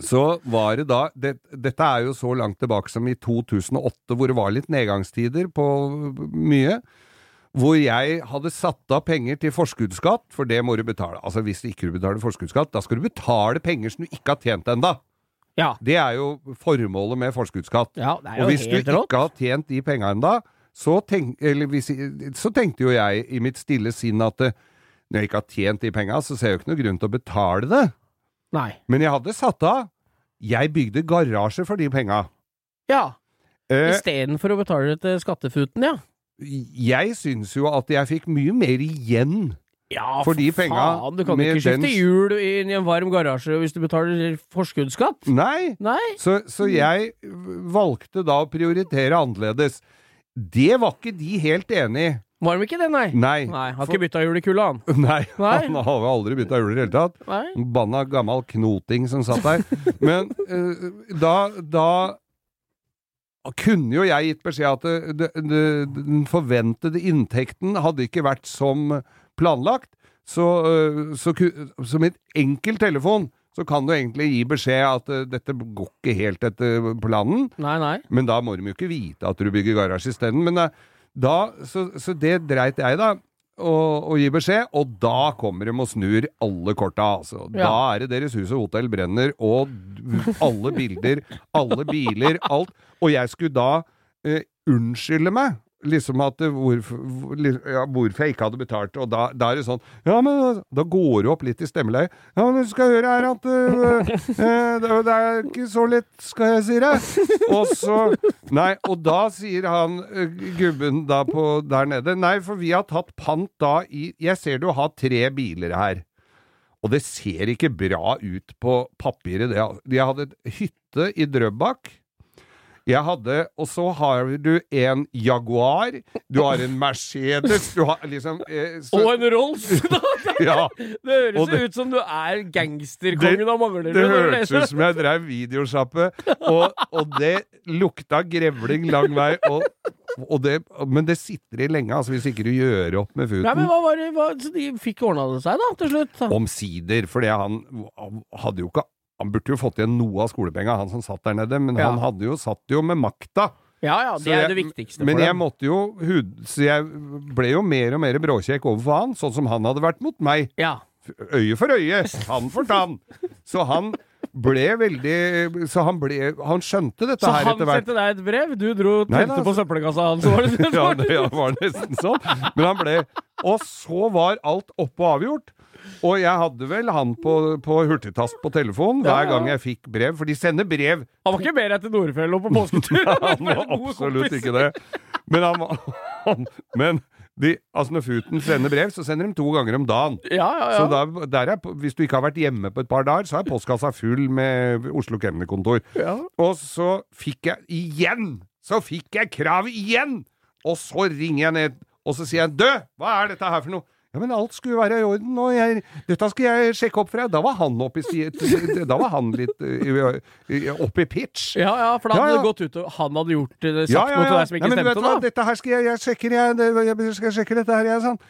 så var det da det, Dette er jo så langt tilbake som i 2008, hvor det var litt nedgangstider på mye. Hvor jeg hadde satt av penger til forskuddsskatt, for det må du betale. Altså Hvis du ikke betaler forskuddsskatt, da skal du betale penger som du ikke har tjent ennå. Ja. Det er jo formålet med forskuddsskatt. ja, Og hvis du ikke har tjent de penga da, så, tenk, eller hvis, så tenkte jo jeg i mitt stille sinn at eh, når jeg ikke har tjent de penga, så ser jeg jo ikke noe grunn til å betale det. Nei. Men jeg hadde satt av. Jeg bygde garasje for de penga. Ja. Eh, Istedenfor å betale det til skattefuten, ja. jeg syns jo at jeg fikk mye mer igjen. Ja, For de penga faen, du kan ikke skifte den- hjul inn i en varm garasje hvis du betaler forskuddsskatt. Nei! Nei. Så, så jeg valgte da å prioritere annerledes. Det var ikke de helt enig i. Var de ikke det, nei? Nei. Nei, Har For- ikke bytta hjul i kulda, han. Nei, Nei. han har aldri bytta hjul i det hele tatt. Nei. En Banna gammel knoting som satt der. Men uh, da, da kunne jo jeg gitt beskjed at det, det, det, den forventede inntekten hadde ikke vært som planlagt. Så, eh, så, som et enkelt telefon så kan du egentlig gi beskjed at uh, dette går ikke helt etter planen. Nei, nei. Men da må de jo ikke vite at du bygger garasje isteden. Men uh, da, så, så det dreit jeg da å, gi beskjed, og da kommer de og snur alle korta. Altså. Da er det deres hus og hotell brenner, og alle bilder, alle biler, alt. Og jeg skulle da uh, unnskylde meg liksom at hvorfor, ja, hvorfor jeg ikke hadde betalt, og da, da er det sånn Ja, men da går det opp litt i stemmeleie. Ja, men du skal høre her at uh, uh, det, er ikke så lett, skal jeg si deg. Og så Nei, og da sier han uh, gubben da på der nede Nei, for vi har tatt pant da i Jeg ser du har tre biler her. Og det ser ikke bra ut på papiret. Jeg hadde et hytte i Drøbak. Jeg hadde, og så har du en Jaguar, du har en Mercedes, du har liksom eh, så, Og en Rolls! Ja, Det høres det- ut som du er gangsterkongen av Manglerud. det det høres ut som jeg drev videosjappe, og, og det lukta grevling lang vei, og, det, men det sitter i lenge, altså, hvis ikke du gjør opp med futen. Nei, men hva var det, hva, Så de fikk ordna det seg, da, til slutt? Omsider, han han hadde jo ikke Han burde jo fått igjen noe av skolepenga, han som satt der nede, men Ja. han hadde jo, satt jo med makta. Ja ja, det jeg, er det viktigste Men for jeg dem. måtte jo hud... Så jeg ble jo mer og mer bråkjekk overfor han, sånn som han hadde vært mot meg. Ja. Øye for øye, tann for tann. Så han ble veldig Så han ble Han skjønte dette Så her etter hvert. Så han sendte deg et brev, du dro og tente på altså- søppelkassa hans, var det det? Ja, det var nesten sånn. Men han ble Og så var alt oppe og avgjort. Og jeg hadde vel han på, på hurtigtast på telefonen hver Ja, ja. gang jeg fikk brev, for de sender brev Han var ikke mer etter Nordfjell og på påsketur. Han var absolutt ikke det. Men han var han, Men de, altså når Futen sender brev, så sender de to ganger om dagen. Ja, ja, ja. Så da, der er, hvis du ikke har vært hjemme på et par dager, så er postkassa full med Oslo kemnerkontor. Ja. Og så fikk jeg igjen! Så fikk jeg krav igjen! Og så ringer jeg ned, og så sier jeg 'Dø! Hva er dette her for noe?' Ja, men alt skulle være i orden, og jeg, dette skal jeg sjekke opp for deg. Da var han oppe i Da var han litt uh, oppe i pitch. Ja, ja, for da hadde Ja, ja. det gått ut og han hadde gjort det, sagt noe til deg som ikke ja, men du vet stemte, hva. Dette her skal jeg, jeg sjekker, jeg, jeg skal sjekke dette her, jeg, sånn.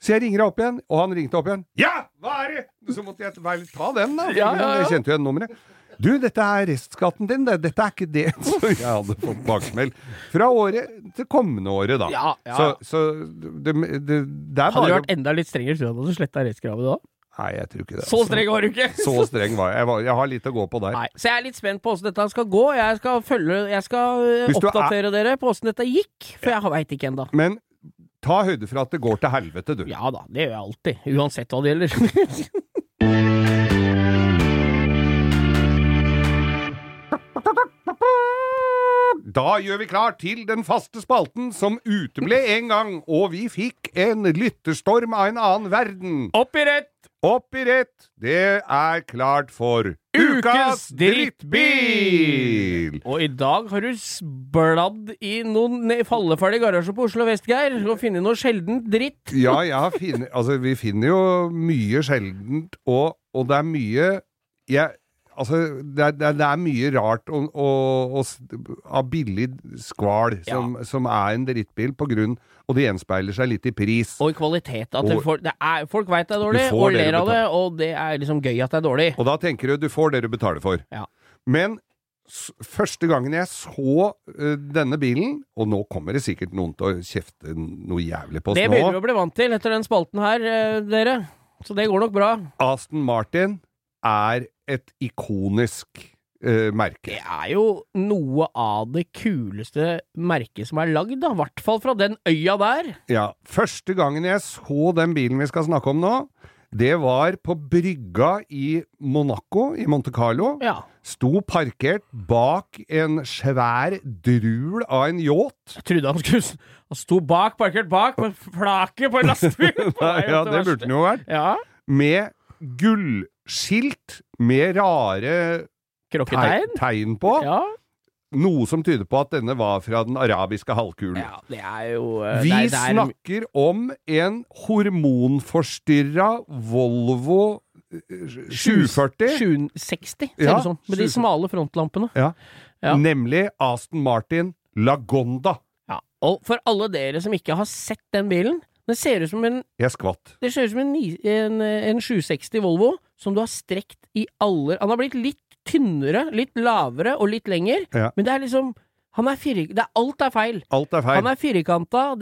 Så jeg ringer opp igjen, og han ringte opp igjen. Ja, hva er det? Så måtte jeg ta den, da. Ja, ja, ja. Jeg kjente jo igjen nummeret. Du, dette er restskatten din, det. Dette er ikke det. Så jeg hadde fått baksmell. Fra året til kommende året, da. Ja, ja. Så, så det, det, det er Hadde du vært enda litt strengere, tror du hadde sletta restkravet da. Nei, jeg tror ikke det. Så altså. streng var du ikke! Så streng var jeg. Jeg, var, jeg har litt å gå på der. Nei, Så jeg er litt spent på åssen dette skal gå. Jeg skal følge Jeg skal oppdatere er- dere på åssen dette gikk, for jeg veit ikke ennå. Men ta høyde for at det går til helvete, du. Ja da, det gjør jeg alltid. Uansett hva det gjelder. Da gjør vi klar til den faste spalten som uteble en gang, og vi fikk en lytterstorm av en annen verden. Opp i rett! Opp i rett, det er klart for Ukas drittbil! Og i dag har du bladd i noen falleferdige garasjer på Oslo vest, Geir, og funnet noe sjeldent dritt. Ja, jeg har finnet Altså, vi finner jo mye sjeldent, og, og det er mye jeg, Altså, det er, det er, det mye rart av billig skval som, som er en drittbil på grunn Og det gjenspeiler seg litt i pris. Og i kvalitet. At det Og- det er, folk veit det er dårlig, og det ler av det, og det er liksom gøy at det er dårlig. Og da tenker du du får det du betaler for. Ja. Men første gangen jeg så uh, denne bilen, og nå kommer det sikkert noen til å kjefte noe jævlig på oss Det nå begynner vi å bli vant til etter den spalten her, uh, dere. Så det går nok bra. Aston Martin er et ikonisk eh, merke. Det er jo noe av det kuleste merket som er lagd, da. I hvert fall fra den øya der. Ja, Første gangen jeg så den bilen vi skal snakke om nå, det var på brygga i Monaco, i Monte Carlo. Ja. Sto parkert bak en svær drul av en yacht. Jeg trodde han skulle Han sto bak, parkert bak, med flaket på en lastebil! Ja, det det burde den jo vært. Ja. Med gullskilt med rare tegn, Krokketegn. tegn på. Ja. Noe som tyder på at denne var fra den arabiske halvkulen. ja, det er jo Uh, Vi det er, det er, snakker om en hormonforstyrra Volvo eh, 740. 760, ser Ja, det ut som. Med de smale frontlampene. Ja. Ja. Nemlig Aston Martin Lagonda. Ja. Og for alle dere som ikke har sett den bilen Det ser ut som en, Jeg skvatt. det ser ut som en, en, en 760 Volvo som du har strekt i alle Han har blitt litt tynnere, litt lavere og litt lenger, Ja. men det er liksom han er det er, Alt er feil. Alt er feil. Han er firkanta.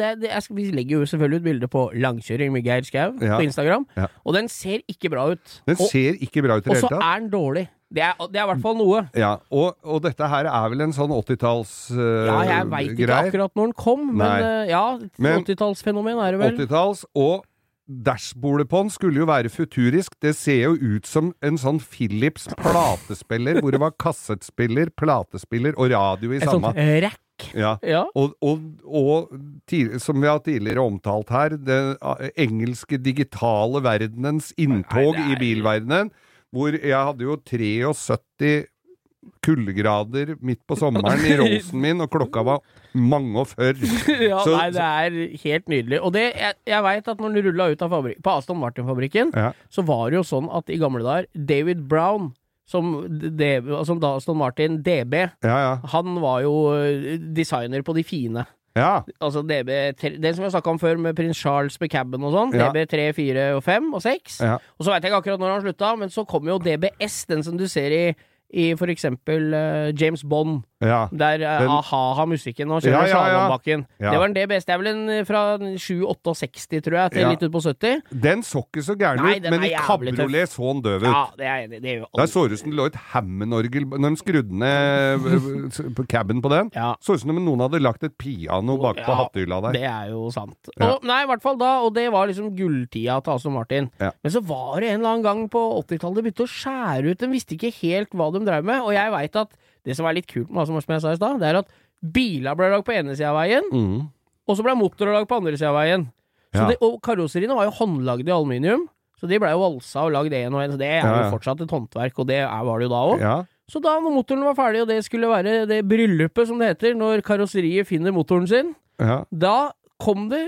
Vi legger jo selvfølgelig ut bilde på langkjøring med Geir Skau Ja. på Instagram, Ja. og den ser ikke bra ut. Den og ser ikke bra ut i og det så hele tatt. er den dårlig. Det er, i hvert fall noe. Ja, og, og dette her er vel en sånn 80-tallsgreier? Ja, jeg veit ikke akkurat når den kom, men Nei. eh, ja, 80-tallsfenomen er det vel. 80-talls, og dashbordet på den skulle jo være futurisk. Det ser jo ut som en sånn Philips platespiller, hvor det var kassettspiller, platespiller og radio i Et sånt sånn rack. Ja. Ja. Og, og, og tidlig, som vi har tidligere omtalt her, den engelske digitale verdenens inntog Nei, nei. i bilverdenen, hvor jeg hadde jo 73 kuldegrader midt på sommeren i rosen min, og klokka var mange og før. ja, Så- nei, det er helt nydelig. Og det, jeg, jeg veit at når den rulla ut av fabrik, på Aston Martin-fabrikken, Ja. så var det jo sånn at i gamle dager David Brown, som, som da Aston Martin DB, Ja, ja. han var jo eh, designer på de fine. ja. Altså DB3, Det som vi snakka om før med prins Charles med caben og sånn. Ja. DB 3, 4 og 5 og 6. Ja. Og så veit jeg ikke akkurat når han slutta, men så kom jo DBS, den som du ser i, i for eksempel uh, James Bond, ja. der uh, Den- a-ha har musikken og kjører ja, ja. slalåmbakken. Ja. Det var den DBS. Det er vel en eh, fra 768, tror jeg, til litt ut på 70. Den så ikke så gæren ut, men i kabriolet så den døv ut. Ja, det er. Det er jo Der så det ut som det lå et Hammond-orgel Når de skrudde ned på caben på den. Så ut som om noen hadde lagt et piano bak på hattehylla der. Det er jo sant. Og, nei, i hvert fall da, og det var liksom gulltida til Aston Martin. Men så var det en eller annen gang på 80-tallet de begynte å skjære ut. De visste ikke helt hva de drev med. Og jeg veit at det som er litt kult med Aston som jeg sa i stad, det er at biler ble lagd på ene sida av veien, Mm. og så ble motorer lagd på andre sida av veien. Så Ja. det, og karosseriene var jo håndlagde i aluminium. Så de blei jo valsa og lagd én og én, så det er jo ja. fortsatt et håndverk, og det er, var det jo da òg. Ja. Så da når motoren var ferdig, og det skulle være det bryllupet som det heter, når karosseriet finner motoren sin, ja. da kom det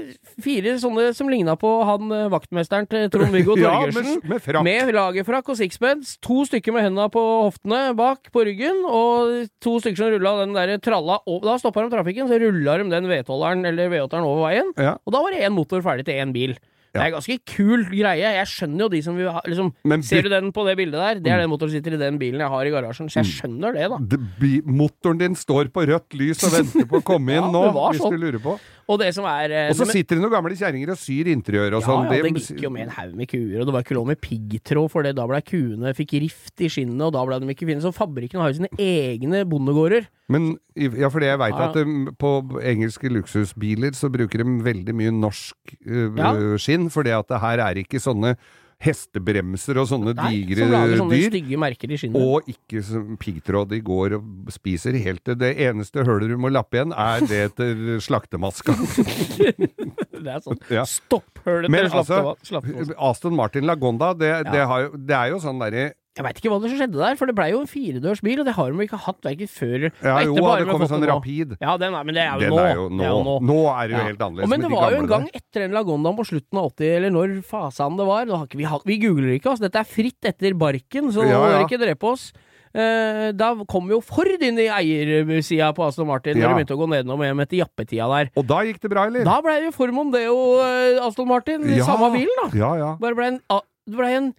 fire sånne som ligna på han eh, vaktmesteren til Trond-Viggo Torgersen. med, med frakk. Med lagerfrakk og sixpence. To stykker med henda på hoftene bak på ryggen, og to stykker som rulla den der tralla over Da stoppa de trafikken, så rulla de den V12-eren eller V8-eren over veien. Ja. Og da var det én motor ferdig til én bil. Det er er ganske kul greie. Jeg skjønner jo de som vil ha liksom, Men Ser du den på det bildet der? Det er den motoren som sitter i den bilen jeg har i garasjen. Så Mm. jeg skjønner det, da. D- bi- Motoren din står på rødt lys og venter på å komme inn Ja, nå, hvis sånn. du lurer på. Og det som er eh, Og så sitter det noen gamle kjerringer og syr interiør og sånn. Ja, ja, det gikk jo med en haug med kuer, og det var ikke lov med piggtråd, for det, da ble kuene fikk rift i skinnet, og da ble de ikke fine. Så fabrikken har jo sine egne bondegårder. Men ja, fordi jeg veit Ja, ja. at um, på engelske luksusbiler så bruker de veldig mye norsk uh, Ja. skinn, fordi at det her er ikke sånne hestebremser og sånne Nei, digre som lager sånne dyr. stygge merker i skinnet. Og ikke som piggtråd. De går og spiser helt til det eneste hølet du må lappe igjen, er det til slaktemaska. det er sånn Ja. stopphølet til altså, Aston Martin Lagonda, det, det, har det er jo sånn derre Jeg veit ikke hva det som skjedde der, for det blei jo en firedørs bil, og det har de ikke hatt verken før Ja jo, det kom kommer sånn rapid. Ja, den er, men det er jo Den nå. er jo Det nå. er jo nå. Nå er det jo Ja. helt annerledes. Og men det de var jo en gang etter en Lagondaen på slutten av 80, eller når fasaen det var. Har ikke vi, vi googler ikke, altså. Dette er fritt etter barken, så Ja, nå ja. dere ikke drepe oss. Uh, da kom jo Ford inn i eiersida på Aston Martin, Ja. når de begynte å gå nedenom hjem etter jappetida der. Og da gikk det bra, eller? Da blei jo Ford Mondeo uh, Aston Martin, i Ja. samme bilen, da. Ja, ja. Bare ble en, uh, det en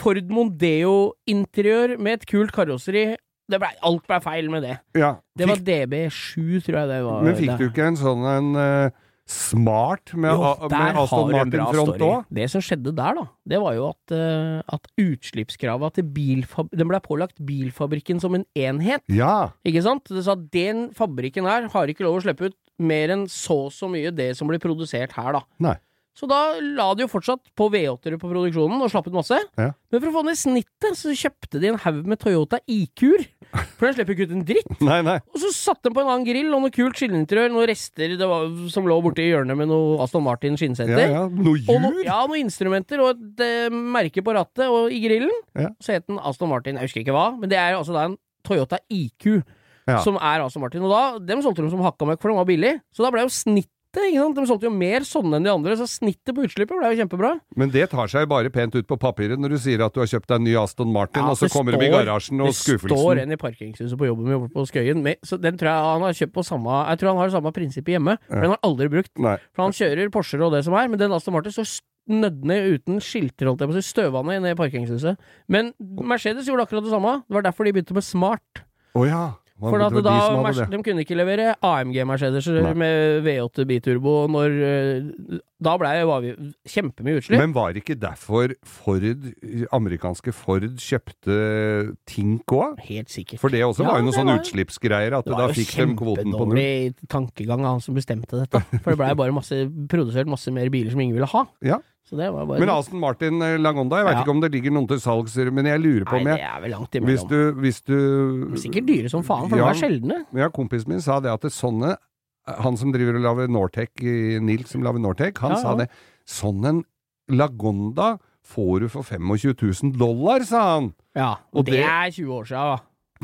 Ford Mondeo-interiør med et kult karosseri. Det ble, alt ble feil med det. ja. Det var DB7, tror jeg det var. men fikk det. du ikke en sånn en uh, smart med, Jo, a- med Aston Martin-front òg? Det som skjedde der, da, det var jo at, uh, at utslippskrava til bilfab... Den ble pålagt bilfabrikken som en enhet, Ja. ikke sant? Det sa at den fabrikken her har ikke lov å slippe ut mer enn så og så mye det som blir produsert her, da. Nei. Så da la de jo fortsatt på V8-ere på produksjonen og slapp ut masse. Ja. Men for å få ned snittet, så kjøpte de en haug med Toyota IQ-er. For den slipper ikke ut en dritt. Nei, nei. Og så satte de på en annen grill og noe kult skinninteriør, noen rester det var, som lå borti hjørnet med noe Aston Martin skinnsenter. Ja, ja. Noe no, hjul? ja, noen instrumenter og et eh, merke på rattet og i grillen. Ja. Så het den Aston Martin, jeg husker ikke hva, men det er altså da en Toyota IQ Ja. som er Aston Martin. Og da, dem solgte de som hakka møkk, for den var billig. Så da ble jo snittet, ikke sant. De solgte jo mer sånne enn de andre, så snittet på utslippet ble jo kjempebra. Men det tar seg bare pent ut på papiret når du sier at du har kjøpt deg en ny Aston Martin, Ja, og så kommer kommer de i garasjen og skuffelsen. Det står en i parkeringshuset på jobben min på Skøyen, med, så den tror jeg han har kjøpt på samme Jeg tror han har det samme prinsippet hjemme, for den har aldri brukt. Nei. For han kjører Porscher og det som er, men den Aston Martin står nødne uten skilter, holdt jeg på å si, støvende i parkeringshuset. Men Mercedes gjorde akkurat det samme. Det var derfor de begynte med smart. Å ja. Hva- For at da, de det. kunne ikke levere AMG Mercedeser med V8 biturbo når eh, Da blei var vi kjempemye utslipp. Men var det ikke derfor Ford, amerikanske Ford kjøpte Tink òg? Helt sikkert. For det også Ja, var jo noen sånne utslippsgreier, at Det da var jo fikk de kvoten på null. kjempedårlig tankegang av han som bestemte dette. For det blei bare masse, produsert masse mer biler som ingen ville ha. Ja. Men Aston Martin eh, Lagonda, jeg veit Ja. ikke om det ligger noen til salgs, men jeg lurer på Nei, om det er vel langt Hvis du, hvis du Sikkert dyre som faen, for Ja. de er sjeldne. Ja, kompisen min sa det at det sånne Han som driver og lager Nortec, i- Nils som lager Nortec, han Ja, sa det. Sånn en Lagonda får du for 25 000 dollar, sa han. Ja, og, Og det, det- er 20 år siden, da.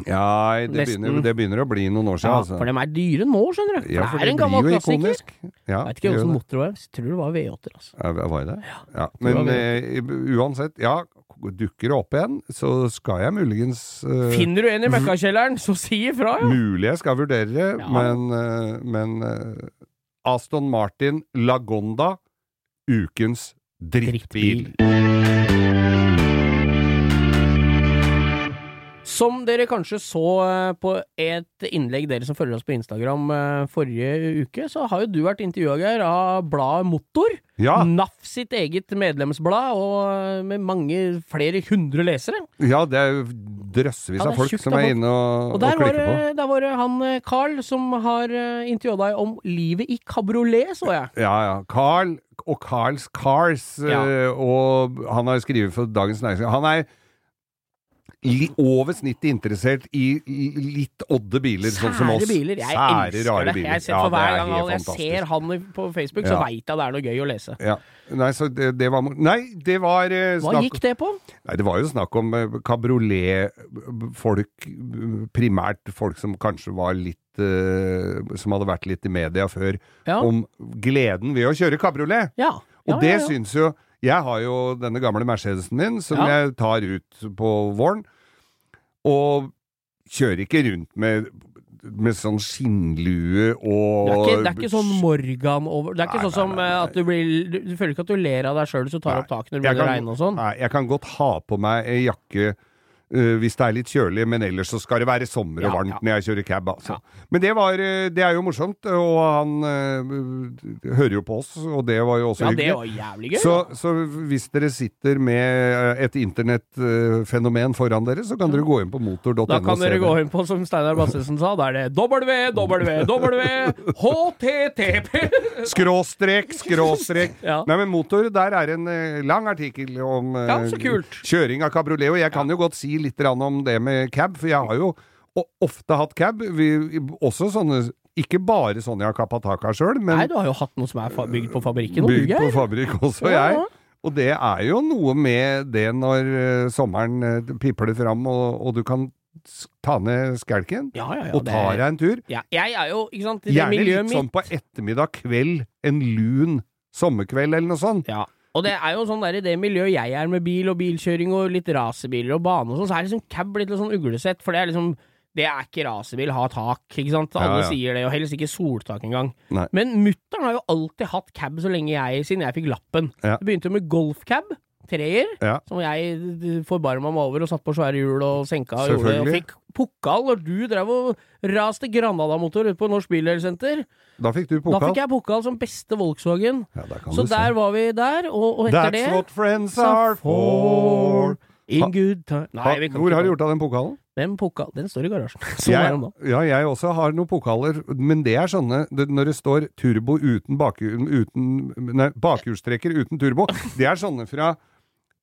Ja, det begynner, det begynner å bli noen år siden, Ja, altså. For de er dyre nå, skjønner du. Ja, For det er en gammel klassiker. Ja, vet ikke åssen det. var. Jeg tror det var V8-er, altså. Ja, var det det? Ja. det Men eh, uansett, ja, dukker det opp igjen, så skal jeg muligens uh, Finner du en i møkkakjelleren, så si ifra, ja! Mulig jeg skal vurdere det, Ja. men, uh, men Aston Martin Lagonda, ukens drittbil. drittbil. Som dere kanskje så eh, på et innlegg, dere som følger oss på Instagram eh, forrige uke, så har jo du vært intervjua, Geir, av bladet Motor. Ja, NAF sitt eget medlemsblad, og eh, med mange flere hundre lesere. ja, det er jo drøssevis Ja, av folk som er inne og, Og og, klikker var, på. der var det han Carl som har intervjua deg om livet i kabriolet, så jeg. Ja, ja. Carl og Carls Cars, Ja. og han har skrevet for Dagens Næringsliv. Han er over snittet interessert i, i litt odde biler, sånn som oss. Biler. Jeg Sære, rare det. biler. Jeg ser for hver er gang jeg fantastisk. ser han på Facebook, så Ja. veit jeg det er noe gøy å lese. Ja. Nei, så det, det var Nei, det var eh, Hva gikk det på? Nei, det var jo snakk om eh, kabriolet-folk, primært folk som kanskje var litt eh, Som hadde vært litt i media før, om gleden ved å kjøre kabriolet. Ja. Og det syns jo Jeg har jo denne gamle Mercedesen min, som Ja. jeg tar ut på våren, og kjører ikke rundt med med sånn skinnlue og Det er, ikke, det er ikke sånn Morgan over Det er ikke Nei, sånn som nei, nei, eh, at du blir Du, du føler ikke at du ler av deg sjøl hvis du tar opp taket når det begynner å regne og sånn? Nei, jeg kan godt ha på meg ei jakke eh, hvis det er litt kjølig, men ellers så skal det være sommer og Ja, varmt ja. når jeg kjører cab, altså. Men det var eh, Det er jo morsomt, og han uh, hører jo på oss, og det var jo også Ja, det hyggelig. gøy. Så, så hvis dere sitter med et internettfenomen foran dere, så kan dere gå inn på motor.no Da kan dere gå inn på, som Steinar Bassesen sa, da er det www.http Skråstrek, skråstrek. Ja. Nei, men motor, der er en lang artikkel om Ja, kjøring av kabriolet. Og jeg kan jo godt si litt grann om det med cab, for jeg har jo ofte hatt cab. Vi, også sånne Ikke bare sånne jeg har kappa taket av sjøl, men Nei, du har jo hatt noe som er bygd på fabrikken, bygd på fabrikk også, Ja, jeg. Og det er jo noe med det når eh, sommeren uh, pipler fram, og, og du kan ta ned skjelken Ja, ja, ja, og ta deg en tur. Ja, jeg er jo, ikke sant, Gjerne litt mitt sånn på ettermiddag kveld, en lun sommerkveld eller noe sånt. Ja. Og det er jo sånn der i det miljøet jeg er med bil og bilkjøring og litt racerbiler og bane og sånn, så er liksom cab blitt litt sånn uglesett, for det er liksom det er ikke racerbil, ha tak, ikke sant? Alle Ja, ja. sier det, og helst ikke soltak engang. Nei. Men mutter'n har jo alltid hatt cab så lenge jeg, siden jeg fikk lappen. Ja. Det begynte jo med golfcab, treer, Ja. som jeg d- forbarma meg over og satt på svære hjul og senka og gjorde, og fikk pokal når du drev og raste Granada-motor ute på Norsk Bildelsenter. Da fikk du pokal. Da fikk jeg pokal som beste Volkswagen. Ja, der Så der se. var vi der, og, og etter That's det what friends are for. In good time Nei, vi kan Hvor ikke har du gjort av den pokalen? Den pokal, den står i garasjen. Sånn er den da. Jeg, ja, jeg også har noen pokaler, men det er sånne det, Når det står turbo uten, bakhjul- uten Nei, bakhjulstrekker uten turbo, det er sånne fra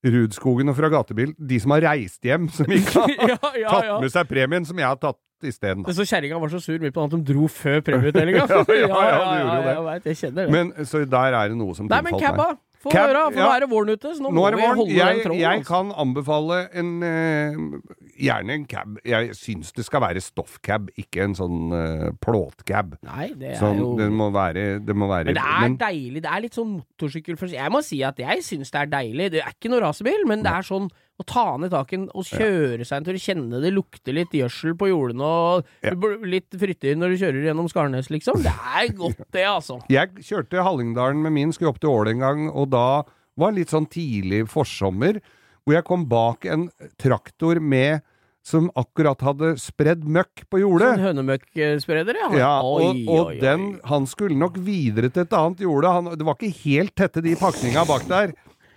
Rudskogen og fra gatebil. De som har reist hjem, som ikke har ja, ja, tatt ja. med seg premien, som jeg har tatt isteden. Så kjerringa var så sur midt på at de dro før premieutdelinga. Ja, ja, ja, det gjorde jo det. Jeg vet, jeg kjenner det. Men så der er det noe som Nei, men tilfalt cabba! Få høre, for ja. nå er det våren ute, så nå, Nå må vi våren. holde Jeg, den tråden. jeg altså. kan anbefale en uh, Gjerne en cab. Jeg syns det skal være stoffcab, ikke en sånn uh, plåtcab. Nei, det er Sånn, jo det må være, det må være Men det er deilig. Det er litt sånn motorsykkel Jeg må si at jeg syns det er deilig. Det er ikke noe racerbil, men det er sånn å ta ned taken og kjøre seg en tur, kjenne det lukter litt gjødsel på jordene og Ja. litt fryttig når du kjører gjennom Skarnes, liksom. Det er godt, det, altså. Jeg kjørte Hallingdalen med min, skulle opp til Ål en gang, og da var det litt sånn tidlig forsommer, hvor jeg kom bak en traktor med som akkurat hadde spredd møkk på jordet. Sånn hønemøkkspreder, ja. Ja, og, Oi, og oi, oi. den, han skulle nok videre til et annet jorde. Han, det var ikke helt tette de pakninga bak der.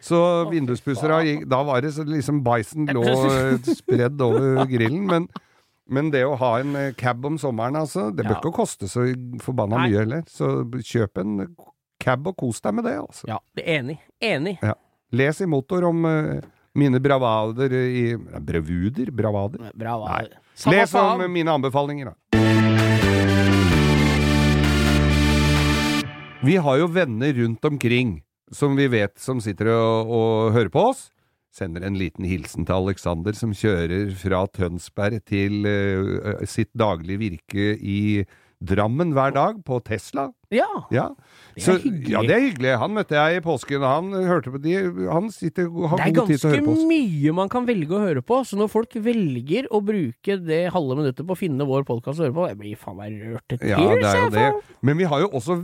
Så vinduspussera gikk Da var det så liksom Bison lå eh, spredd over grillen. Men, men det å ha en eh, cab om sommeren, altså, det bør Ja. ikke koste så forbanna mye heller. Så kjøp en cab og kos deg med det, altså. Ja, enig. Enig. Ja. Les i motor om uh, mine bravader i ja, Bravuder? Bravader? Bra. Nei. Les om uh, mine anbefalinger, da. Vi har jo venner rundt omkring som vi vet som sitter og, og hører på oss. Sender en liten hilsen til Alexander som kjører fra Tønsberg til uh, sitt daglige virke i Drammen hver dag på Tesla. Ja. Ja. Det er Så- hyggelig. Ja, det er hyggelig. Han møtte jeg i påsken, han hørte på de Han sitter har er god tid til å høre på oss. Det er ganske mye man kan velge å høre på, så når folk velger å bruke det halve minuttet på å finne vår podkast å høre på, jeg blir faen meg rørt til Ja, tears, det er jo jeg, det. faen. Men vi har jo også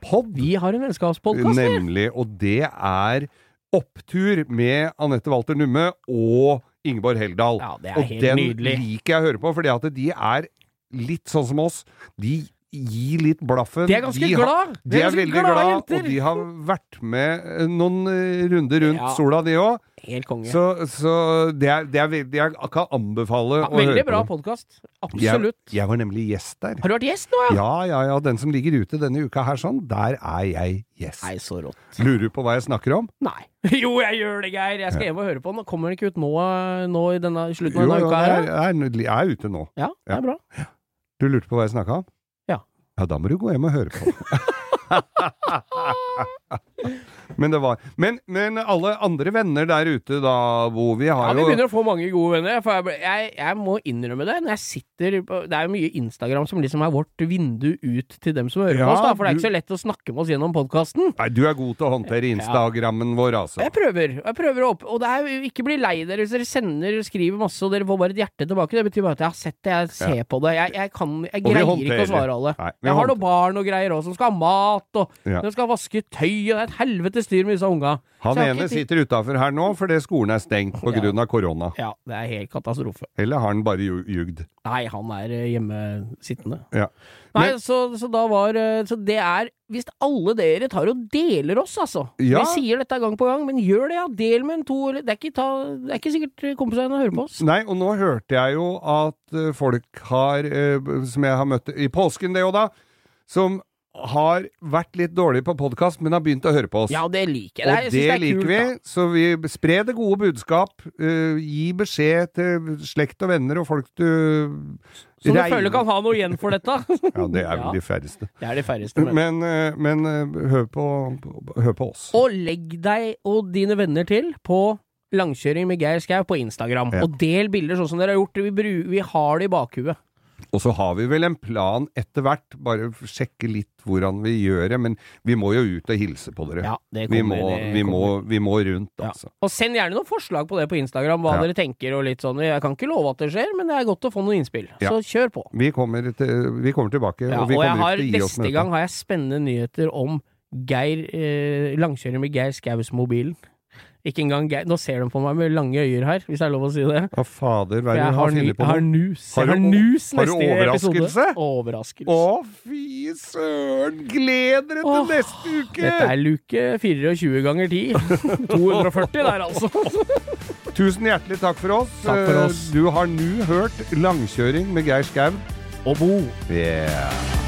vennskapspodd. Vi har en vennskapspodkast. Nemlig, og det er Opptur med Anette Walter Numme og Ingeborg Heldal. Ja, det er og helt den nydelig. liker jeg å høre på, fordi at de er litt sånn som oss. De gir litt blaffen. De er ganske de glad. De er er veldig glad, glad, og de har vært med eh, noen eh, runder rundt Ja. sola, de òg. Helt konge. Så, så det, er, det er Jeg kan anbefale ja, å høre veldig bra podkast. Absolutt. jeg var nemlig gjest der. Har du vært gjest nå, ja? Ja, ja, ja. Den som ligger ute denne uka her sånn, der er jeg gjest. Nei, så rått. Lurer du på hva jeg snakker om? Nei. Jo, jeg gjør det, Geir. Jeg skal hjem og høre på den. Kommer den ikke ut nå, nå i denne slutten av denne jo, uka her? Jo, jeg er, jeg ute nå. Ja, det er bra. Du lurte på hva jeg snakka om? Ja. Ja, da må du gå hjem og høre på. men det var men, men alle andre venner der ute, da, hvor vi Ja, har vi jo begynner å få mange gode venner. For jeg, jeg, jeg må innrømme det. Når jeg sitter på, Det er jo mye Instagram som liksom er vårt vindu ut til dem som hører Ja, på oss. da For det er ikke så lett å snakke med oss gjennom podkasten. Nei, du er god til å håndtere Instagrammen vår, altså. Jeg prøver. Jeg prøver å opp Og det er jo ikke bli lei dere hvis dere sender og skriver masse, og dere får bare et hjerte tilbake. Det betyr bare at jeg har sett det, jeg ser på det. Jeg, jeg kan Jeg greier ikke å svare alle. Nei, jeg har noen barn og greier òg, som skal ha mat, og Ja. de skal vaske tøy, og det er et helvetes styr med disse unga. Han ene ikke sitter utafor her nå fordi skolen er stengt på Ja. av korona. Ja, det er helt katastrofe. Eller har han bare ju- jugd? Nei, han er eh, hjemmesittende. Ja. Nei, Men- så, så da var eh, Så det er Hvis alle dere tar og deler oss, altså. Ja. Vi sier dette gang på gang, men gjør det, ja. Del med en to eller Det er ikke, ta, det er ikke sikkert kompisene hører på oss. Nei, og nå hørte jeg jo at eh, folk har, eh, som jeg har møtt i påsken det jo da, som har vært litt dårlig på podkast, men har begynt å høre på oss. Ja, det liker jeg. og jeg det, det, er liker kult, vi, da. så vi spre det gode budskap. Uh, gi beskjed til slekt og venner og folk du Så du føler kan ha noe igjen for dette. Ja, det er vel Ja. de færreste. Det er de færreste. Men. Men, eh, men eh, hør, på, hør på oss. Og legg deg og dine venner til på Langkjøring med Geir Skau på Instagram. Ja. Og del bilder sånn som dere har gjort. Vi, vi har det i bakhuet. Og så har vi vel en plan etter hvert, bare sjekke litt hvordan vi gjør det, men vi må jo ut og hilse på dere. Ja, det vi, må, vi, må, vi må rundt, Ja. altså. Og send gjerne noen forslag på det på Instagram, hva Ja. dere tenker og litt sånn. Jeg kan ikke love at det skjer, men det er godt å få noen innspill. Så kjør på. Vi kommer, til, vi kommer tilbake, og vi og jeg kommer har, til å gi oss med neste gang har jeg spennende nyheter om Geir eh, langkjøring med Geir Skaus-mobilen. Ikke engang Geir Nå ser de på meg med lange øyer her, hvis det er lov å si det. Å, fader, hva er det du har, funnet på nå? har nus. Har har nus neste episode. overraskelse? Overraskelse. Å, fy søren! Gled dere til neste uke! Dette er luke 24 ganger 10. 240 der, altså. Tusen hjertelig takk for oss. Takk for Eh, oss. Du har nå hørt Langkjøring med Geir Skau. Og Bo. Yeah.